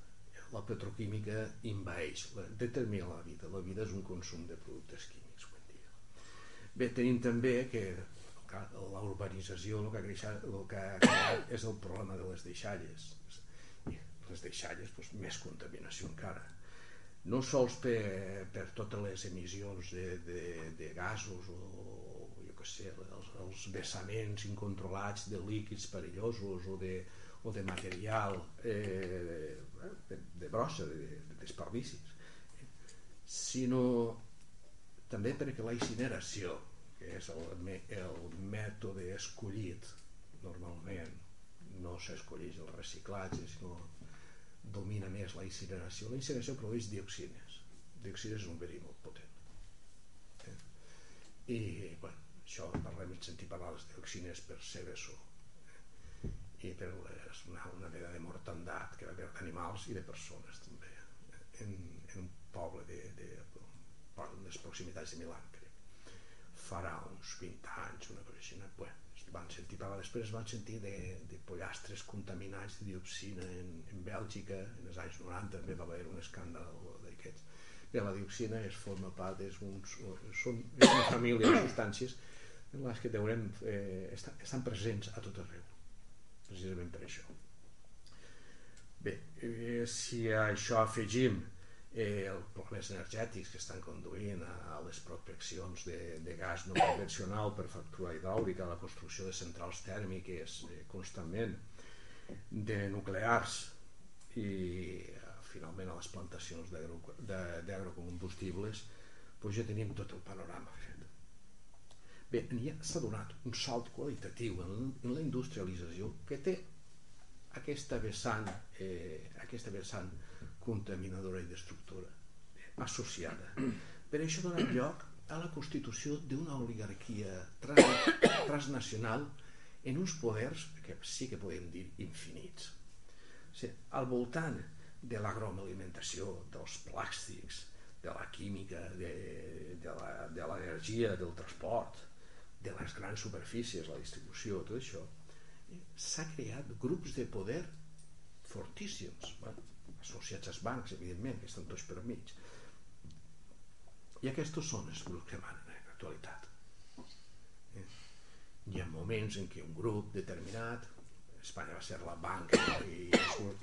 La petroquímica invaeix, la, determina la vida. La vida és un consum de productes químics. dia. Bé, tenim també que la urbanització el que, ha creixat, el que ha creat és el problema de les deixalles. I les deixalles, doncs, més contaminació encara. No sols per, per totes les emissions de, de, de gasos o, sé, els, els vessaments incontrolats de líquids perillosos o de, o de material eh, de, de brossa, de, de desperdicis, sinó també perquè la incineració, que és el, el mètode escollit normalment, no s'escolleix el reciclatge, sinó domina més la incineració. La incineració produeix dioxines. Dioxines és un verí molt potent. Eh? I, bueno, això parlem en sentit parlar les dioxines per CBSO i per les, una, una mena de mortandat que va haver d'animals i de persones també en, en un poble de, de, de les proximitats de Milan crec. Farà uns 20 anys una cosa així bueno, van sentir parlar. Després van sentir de, de pollastres contaminats de dioxina en, en Bèlgica en els anys 90 també va haver un escàndal d'aquests bé, la dioxina es forma part és, uns, són, és una família de substàncies les que veurem eh, estan, estan presents a tot arreu. Precisament per això. Bé, eh, si a això afegim eh, els problemes energètics que estan conduint a, les prospeccions de, de gas no convencional per factura hidràulica, la construcció de centrals tèrmiques eh, constantment de nuclears i finalment a les plantacions d'agrocombustibles doncs ja tenim tot el panorama Bé, s'ha donat un salt qualitatiu en, en la industrialització que té aquesta vessant, eh, aquesta vessant contaminadora i destructora eh, associada. Per això ha donat lloc a la constitució d'una oligarquia trans, transnacional en uns poders que sí que podem dir infinits. O sigui, al voltant de l'agroalimentació, dels plàstics, de la química, de, de l'energia, de del transport, de les grans superfícies, la distribució, tot això, s'ha creat grups de poder fortíssims, bueno, associats als bancs, evidentment, que estan tots per mig. I aquests són els grups que manen a l'actualitat. Eh? Hi ha moments en què un grup determinat, Espanya va ser la banca i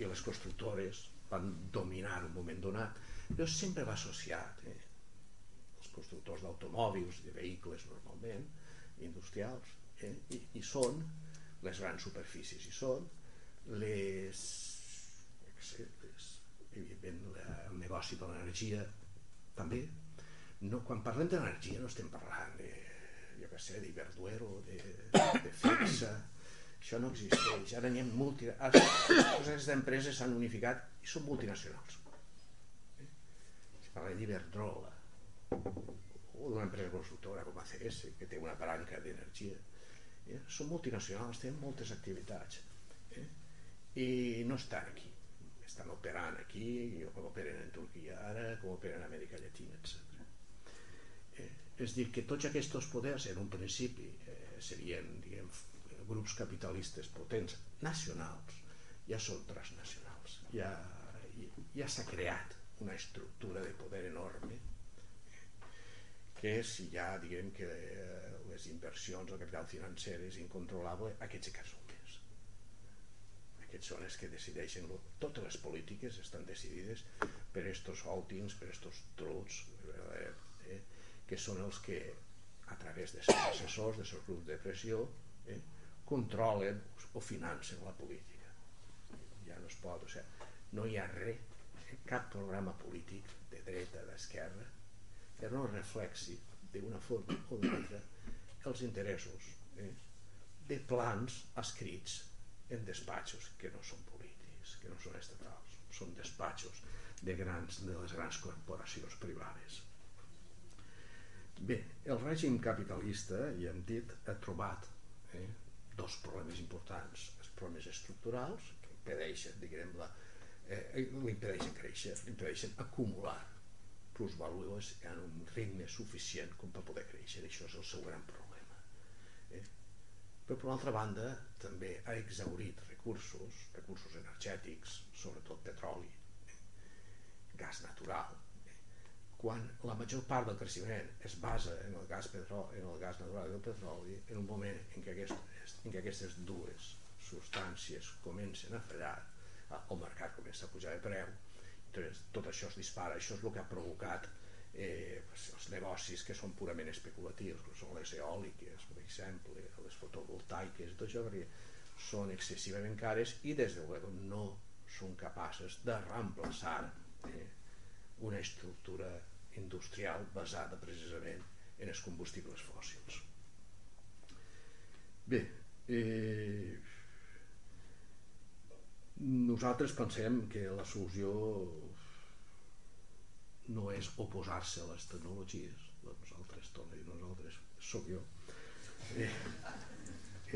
les constructores van dominar un moment donat, però sempre va associat. Eh? Els constructors d'automòbils, de vehicles normalment, industrials, eh? I, i són les grans superfícies, i són les, les evidentment el negoci de l'energia també no, quan parlem d'energia no estem parlant de, jo què sé, d'Iberduero, de, de FEXA, això no existeix. Ara n'hi ha multi... Aquestes empreses s'han unificat i són multinacionals. Eh? Si parlem d'Iberdrola o d'una empresa constructora com ACS, que té una branca d'energia, eh? són multinacionals, tenen moltes activitats eh? i no estan aquí estan operant aquí, com operen en Turquia ara, com operen en Amèrica Llatina, etc. És dir, que tots aquests poders en un principi eh, serien diguem, grups capitalistes potents nacionals, ja són transnacionals. Ja, ja s'ha creat una estructura de poder enorme que si ja diguem que eh, les inversions, el capital financer és incontrolable, aquests que són més. Aquests són els que decideixen, totes les polítiques estan decidides per estos holdings, per estos truts, eh, que són els que a través de seus assessors, de seus grups de pressió, eh, controlen o financen la política. Ja no es pot, o sigui, no hi ha res, cap programa polític de dreta, d'esquerra, que no reflexi d'una forma o d'una altra els interessos eh, de plans escrits en despatxos que no són polítics, que no són estatals, són despatxos de, grans, de les grans corporacions privades. Bé, el règim capitalista, ja hem dit, ha trobat eh, dos problemes importants. Els problemes estructurals, que impedeixen, diguem la, eh, l'impedeixen créixer, l'impedeixen acumular plusvàlues en un ritme suficient com per poder créixer. Això és el seu gran problema. Eh? Però, per altra banda, també ha exaurit recursos, recursos energètics, sobretot petroli, eh? gas natural, quan la major part del creixement es basa en el gas, petroli, en el gas natural del petroli, en un moment en què, aquest, en què aquestes dues substàncies comencen a fallar, el mercat comença a pujar de preu, doncs tot això es dispara, això és el que ha provocat eh, els negocis que són purament especulatius, com són les eòliques, per exemple, les fotovoltaiques, tot això perquè són excessivament cares i des de luego no són capaces de reemplaçar eh, una estructura industrial basada precisament en els combustibles fòssils. Bé, eh, nosaltres pensem que la solució no és oposar-se a les tecnologies, nosaltres, torno a dir nosaltres, sóc jo. Eh,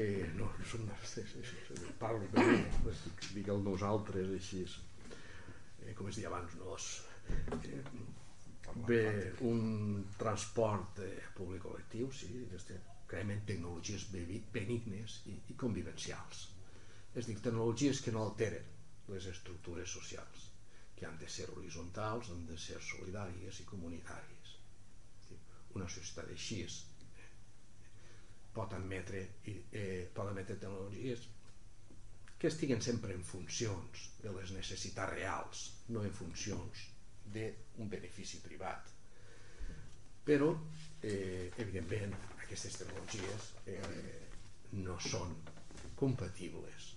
eh, no, som, parlo de mi, dic el nosaltres així, eh, com es deia abans, nos, eh, Bé, un transport eh, públic col·lectiu, sí, creiem en tecnologies benignes i, i convivencials. És dir, tecnologies que no alteren les estructures socials, que han de ser horitzontals, han de ser solidàries i comunitàries. Una societat així és, eh, pot admetre, eh, pot admetre tecnologies que estiguen sempre en funcions de les necessitats reals, no en funcions d'un benefici privat. Però, eh, evidentment, aquestes tecnologies eh, no són compatibles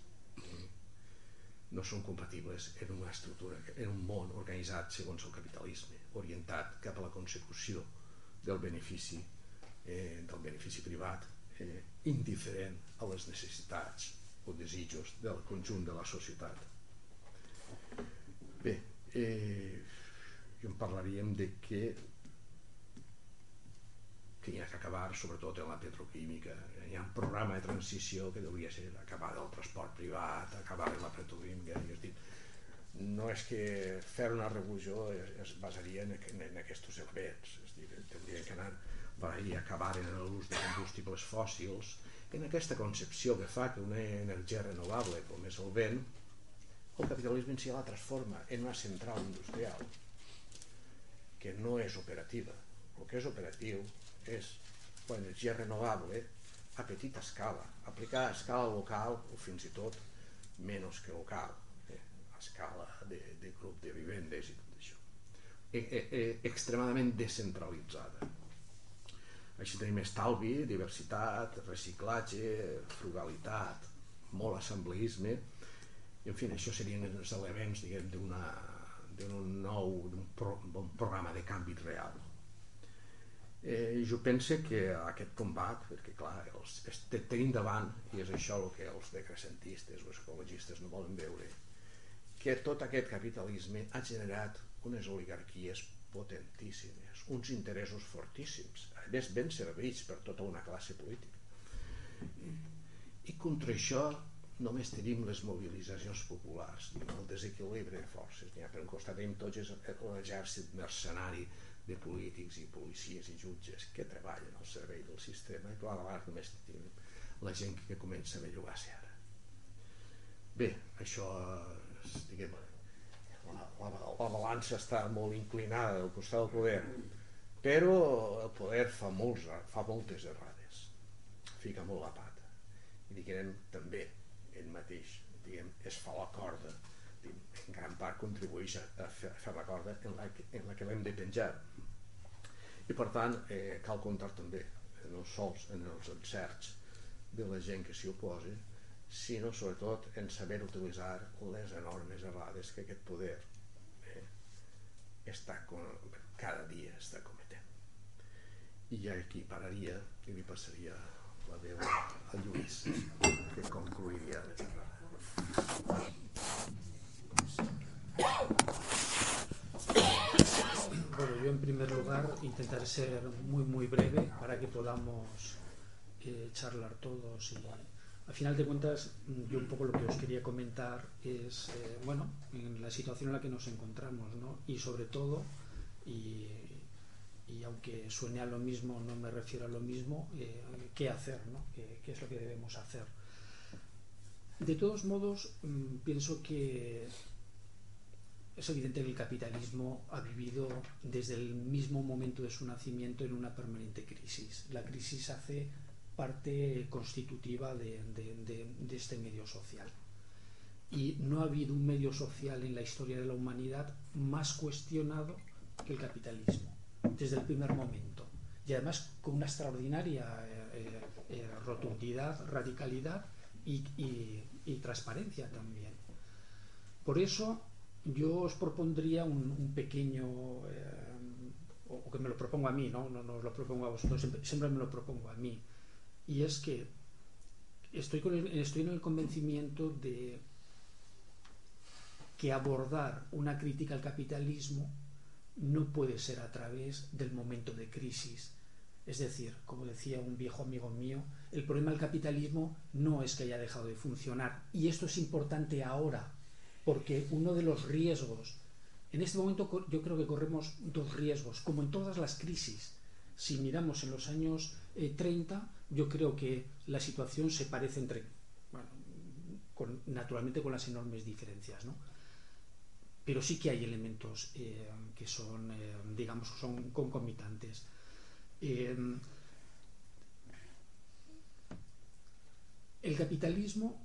no són compatibles en una estructura, en un món organitzat segons el capitalisme, orientat cap a la consecució del benefici eh, del benefici privat eh, indiferent a les necessitats o desitjos del conjunt de la societat. Bé, eh, i en parlaríem de que ha que acabar sobretot en la petroquímica. Hi ha un programa de transició que hauria ser acabar del transport privat acabar la petroquímica i és dir, no és que fer una revolució es, es basaria en, en, en aquests elements és dir, tindria que anar per ahir acabar en l'ús de combustibles fòssils. En aquesta concepció que fa que una energia renovable com és el vent el capitalisme en si la transforma en una central industrial que no és operativa. El que és operatiu és l'energia renovable a petita escala, aplicar a escala local o fins i tot menys que local, eh? a escala de, de grup de vivendes i tot això. E, e, e, extremadament descentralitzada. Així tenim estalvi, diversitat, reciclatge, frugalitat, molt assembleisme, en fi, això serien els elements d'un nou d'un pro, programa de canvi real eh, jo pense que aquest combat perquè clar, els, els tenim davant i és això el que els decrescentistes els ecologistes no volen veure que tot aquest capitalisme ha generat unes oligarquies potentíssimes, uns interessos fortíssims, a més ben servits per tota una classe política. I contra això només tenim les mobilitzacions populars, el desequilibri de forces. Ja, per un costat tenim tots l'exèrcit mercenari de polítics i policies i jutges que treballen al servei del sistema i per l'altra només tenim la gent que comença a bellugar-se ara. Bé, això, diguem, la, la, la balança està molt inclinada al costat del poder, però el poder fa, molts, fa moltes errades, fica molt la pata. I diguem també, ell mateix diguem, es fa la corda en gran part contribueix a, a, fer, a fer la corda en la que, en la que l'hem de penjar i per tant eh, cal comptar també no sols en els encerts de la gent que s'hi oposa sinó sobretot en saber utilitzar les enormes errades que aquest poder eh, està cada dia està cometent i ja aquí pararia i li passaria la veu a Lluís, que concluiria la xerrada. Bueno, yo en primer lugar intentaré ser muy muy breve para que podamos eh, charlar todos y al final de cuentas yo un poco lo que os quería comentar es eh, bueno en la situación en la que nos encontramos ¿no? y sobre todo y y aunque suene a lo mismo, no me refiero a lo mismo, eh, qué hacer, ¿no? ¿Qué, ¿Qué, es lo que debemos hacer. De todos modos, mmm, pienso que es evidente que el capitalismo ha vivido desde el mismo momento de su nacimiento en una permanente crisis. La crisis hace parte constitutiva de, este medio social. Y no ha habido un medio social en la historia de la humanidad más cuestionado que el capitalismo desde el primer momento y además con una extraordinaria eh, eh, rotundidad, radicalidad y, y, transparencia también. Por eso yo os propondría un, pequeño, eh, o que me lo propongo a mí, ¿no? No, no os lo propongo a vosotros, siempre, siempre, me lo propongo a mí, y es que estoy, con el, estoy en el convencimiento de que abordar una crítica al capitalismo no puede ser a través del momento de crisis. Es decir, como decía un viejo amigo mío, el problema del capitalismo no es que haya dejado de funcionar. Y esto es importante ahora, porque uno de los riesgos, en este momento yo creo que corremos dos riesgos, como en todas las crisis. Si miramos en los años eh, 30, yo creo que la situación se parece entre, bueno, naturalmente con las enormes diferencias, ¿no? pero sí que hay elementos eh, que son, eh, digamos, son concomitantes. Eh, el capitalismo,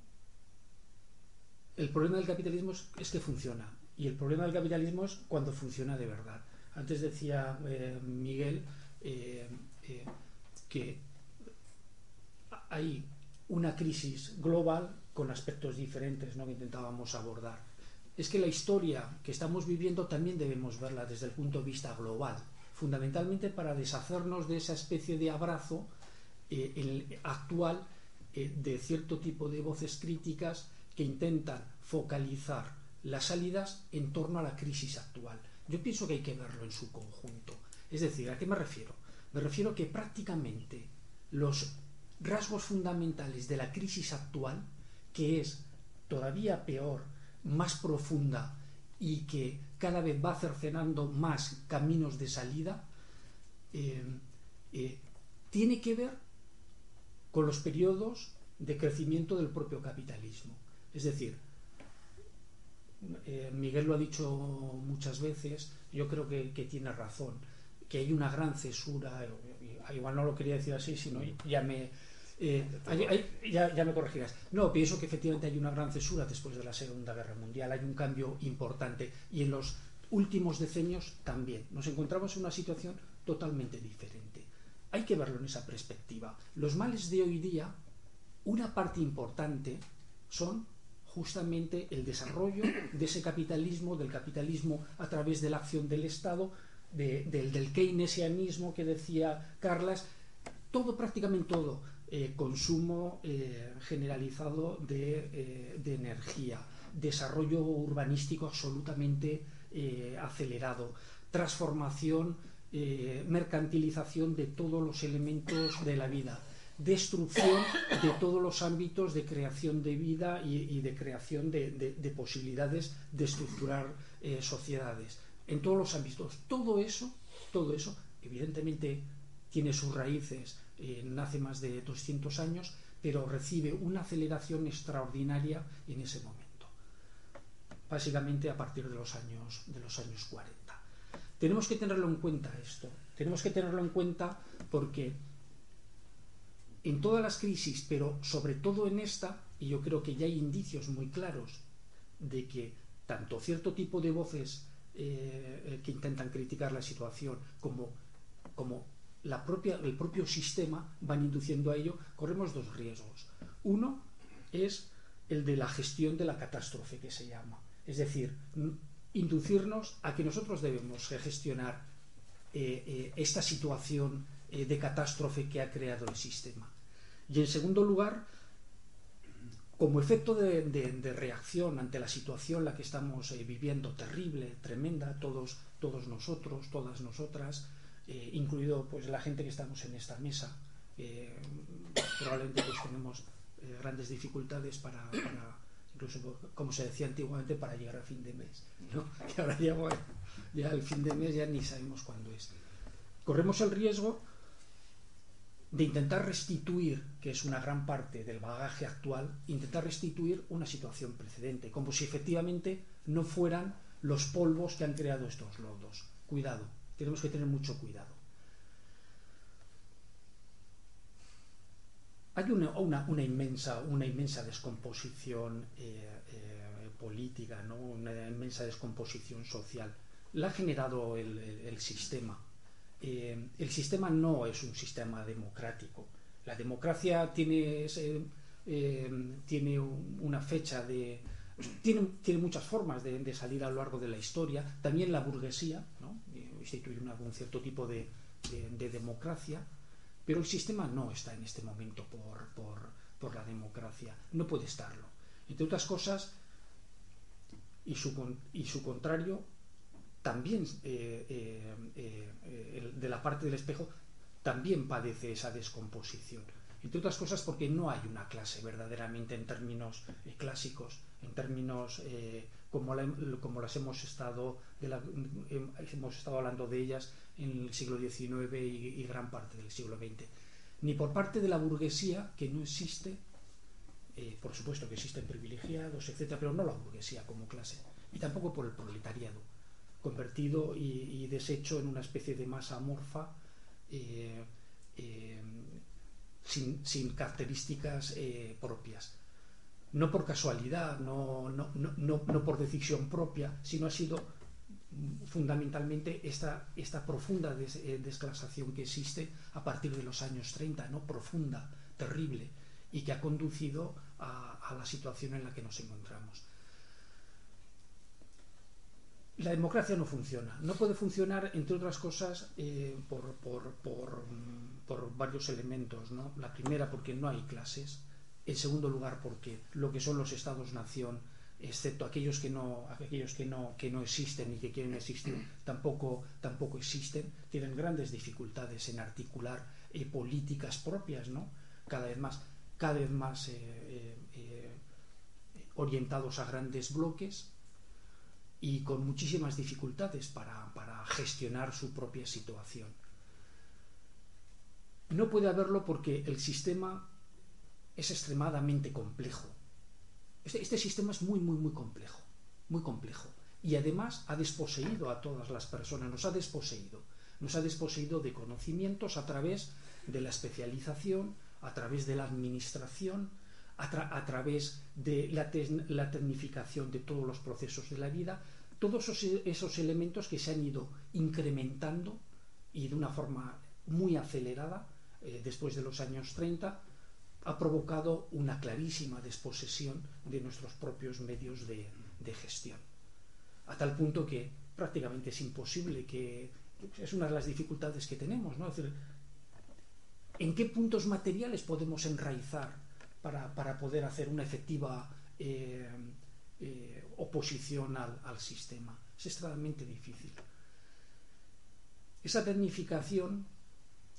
el problema del capitalismo es, que funciona y el problema del capitalismo es cuando funciona de verdad. Antes decía eh, Miguel eh, eh, que hay una crisis global con aspectos diferentes ¿no? que intentábamos abordar es que la historia que estamos viviendo también debemos verla desde el punto de vista global, fundamentalmente para deshacernos de esa especie de abrazo actual de cierto tipo de voces críticas que intentan focalizar las salidas en torno a la crisis actual. Yo pienso que hay que verlo en su conjunto. Es decir, ¿a qué me refiero? Me refiero que prácticamente los rasgos fundamentales de la crisis actual, que es todavía peor más profunda y que cada vez va cercenando más caminos de salida, eh, eh, tiene que ver con los periodos de crecimiento del propio capitalismo. Es decir, eh, Miguel lo ha dicho muchas veces, yo creo que, que, tiene razón, que hay una gran cesura, igual no lo quería decir así, sino ya me, eh, ya, ya, me corregirás. No, pienso que efectivamente hay una gran cesura después de la Segunda Guerra Mundial, hay un cambio importante y en los últimos decenios también. Nos encontramos en una situación totalmente diferente. Hay que verlo en esa perspectiva. Los males de hoy día, una parte importante son justamente el desarrollo de ese capitalismo, del capitalismo a través de la acción del Estado, del, keynesianismo que decía Carlas, todo, prácticamente todo, eh, consumo eh, generalizado de, eh, de, energía, desarrollo urbanístico absolutamente acelerado, transformación, mercantilización de todos los elementos de la vida destrucción de todos los ámbitos de creación de vida y, de creación de, posibilidades de estructurar eh, sociedades en todos los ámbitos. Todo eso, todo eso, evidentemente tiene sus raíces en hace más de 200 años, pero recibe una aceleración extraordinaria en ese momento, básicamente a partir de los años de los años 40. Tenemos que tenerlo en cuenta esto. Tenemos que tenerlo en cuenta porque en todas las crisis, pero sobre todo en esta, y yo creo que ya hay indicios muy claros de que tanto cierto tipo de voces eh, eh, que intentan criticar la situación como, como la propia, el propio sistema van induciendo a ello, corremos dos riesgos. Uno es el de la gestión de la catástrofe, que se llama. Es decir, inducirnos a que nosotros debemos gestionar eh, esta situación de catástrofe que ha creado el sistema. Y en segundo lugar, como efecto de, reacción ante la situación la que estamos eh, viviendo, terrible, tremenda, todos, todos nosotros, todas nosotras, eh, incluido pues la gente que estamos en esta mesa, eh, probablemente pues, tenemos grandes dificultades para, incluso como se decía antiguamente, para llegar a fin de mes. ¿no? (laughs) Y ahora ya, ya el fin de mes ya ni sabemos cuándo es. Corremos el riesgo de intentar restituir, que es una gran parte del bagaje actual, intentar restituir una situación precedente, como si efectivamente no fueran los polvos que han creado estos lodos. Cuidado, tenemos que tener mucho cuidado. Hay una, una, inmensa, una inmensa descomposición eh, eh, política, ¿no? una inmensa descomposición social. La ha generado el sistema eh, el sistema no es un sistema democrático. La democracia tiene, eh, tiene una fecha de... Tiene, tiene muchas formas de, salir a lo largo de la historia. También la burguesía, ¿no? instituir un cierto tipo de, democracia, pero el sistema no está en este momento por, por, la democracia. No puede estarlo. Entre otras cosas, y su, y su contrario, también eh, eh, eh, de la parte del espejo también padece esa descomposición. Entre otras cosas porque no hay una clase verdaderamente en términos clásicos, en términos como, como, las hemos estado, hemos estado hablando de ellas en el siglo XIX y, gran parte del siglo XX. Ni por parte de la burguesía, que no existe, por supuesto que existen privilegiados, etcétera, pero no la burguesía como clase, y tampoco por el proletariado convertido y, deshecho en una especie de masa amorfa eh, eh, sin, características eh, propias. No por casualidad, no, no, no, no, por decisión propia, sino ha sido fundamentalmente esta, esta profunda desclasación que existe a partir de los años 30, ¿no? profunda, terrible, y que ha conducido a la situación en la que nos encontramos la democracia no funciona. No puede funcionar, entre otras cosas, eh, por, varios elementos. ¿no? La primera, porque no hay clases. En segundo lugar, porque lo que son los estados-nación, excepto aquellos que no, aquellos que no, que no existen y que quieren existir, (clears throat) tampoco, tampoco existen, tienen grandes dificultades en articular eh, políticas propias, ¿no? cada vez más, cada vez más eh, orientados a grandes bloques y con muchísimas dificultades para, gestionar su propia situación. No puede haberlo porque el sistema es extremadamente complejo. Este, este, sistema es muy, muy, muy complejo, muy complejo. Y además ha desposeído a todas las personas, nos ha desposeído. nos ha desposeído de conocimientos a través de la especialización, a través de la administración, a, a través de la, la, tecnificación de todos los procesos de la vida, todos esos, elementos que se han ido incrementando y de una forma muy acelerada eh, después de los años 30 ha provocado una clarísima desposesión de nuestros propios medios de, gestión. A tal punto que prácticamente es imposible que, es una de las dificultades que tenemos, ¿no? Decir, ¿en qué puntos materiales podemos enraizar para, para poder hacer una efectiva eh, eh, oposición al, sistema? Es extremadamente difícil. Esa tecnificación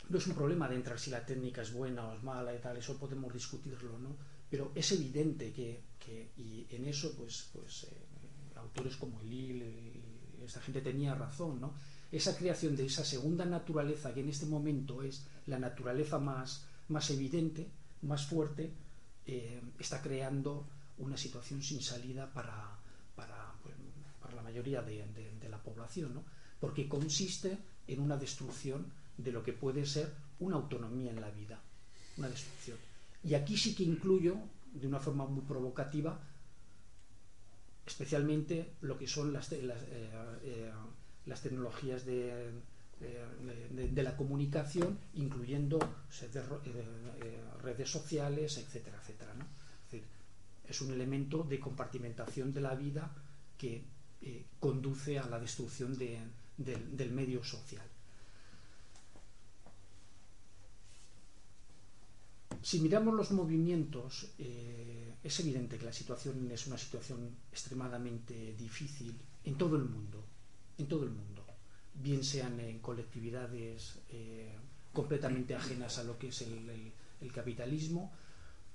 no es un problema de entrar si la técnica es buena o es mala y tal, eso podemos discutirlo, ¿no? Pero es evidente que, y en eso, pues, pues eh, autores como Elil, esta gente tenía razón, ¿no? Esa creación de esa segunda naturaleza, que en este momento es la naturaleza más, más evidente, más fuerte, eh, está creando una situación sin salida para, para, pues, para la mayoría de, de, de, la población, ¿no? porque consiste en una destrucción de lo que puede ser una autonomía en la vida, una destrucción. Y aquí sí que incluyo, de una forma muy provocativa, especialmente lo que son las, las, eh, eh, las tecnologías de, de, de, la comunicación, incluyendo eh, redes sociales, etcétera, etcétera. ¿no? Es, un elemento de compartimentación de la vida que eh, conduce a la destrucción del medio social. Si miramos los movimientos, eh, es evidente que la situación es una situación extremadamente difícil en todo el mundo, en todo el mundo, bien sean en colectividades eh, completamente ajenas a lo que es el capitalismo.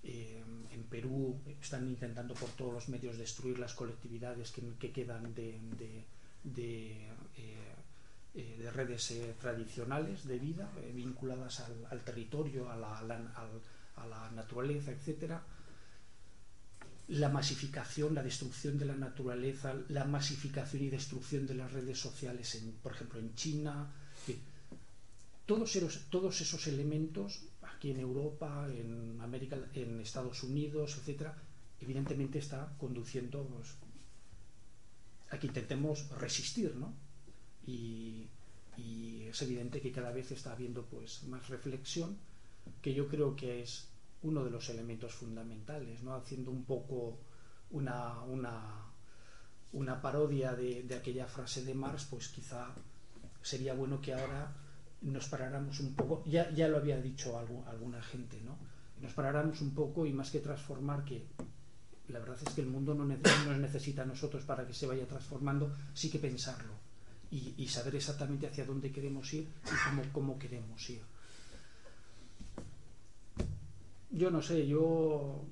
Eh, en Perú están intentando por todos los medios destruir las colectividades que, que quedan de, eh, eh, de redes eh, tradicionales de vida vinculadas al, territorio, a la, naturaleza, etcétera. La masificación, la destrucción de la naturaleza, la masificación y destrucción de las redes sociales, en, por ejemplo, en China. Todos esos elementos, aquí en Europa, en América, en Estados Unidos, etcétera, evidentemente está conduciendo pues, a que intentemos resistir, ¿no? y, y, es evidente que cada vez está habiendo pues más reflexión que yo creo que es uno de los elementos fundamentales no haciendo un poco una, una, una parodia de, de, aquella frase de Marx pues quizá sería bueno que ahora nos paráramos un poco ya, ya lo había dicho alguna gente no nos paráramos un poco y más que transformar que la verdad es que el mundo no nos necesita a nosotros para que se vaya transformando sí que pensarlo y, saber exactamente hacia dónde queremos ir y cómo, cómo queremos ir. Yo no sé, yo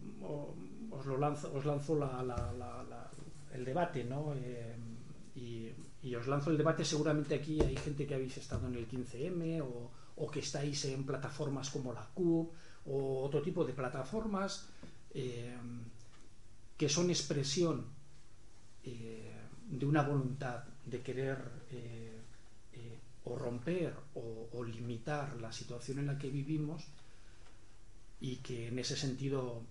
os lo lanzo, os lanzo la, el debate, ¿no? Eh, y, os lanzo el debate, seguramente aquí hay gente que habéis estado en el 15M o, que estáis en plataformas como la CUB o otro tipo de plataformas eh, que son expresión eh, de una voluntad de querer eh, o romper o, limitar la situación en la que vivimos y que en ese sentido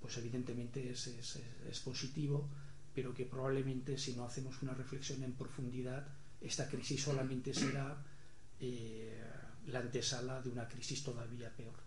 pues evidentemente es positivo pero que probablemente si no hacemos una reflexión en profundidad esta crisis solamente será eh, la antesala de una crisis todavía peor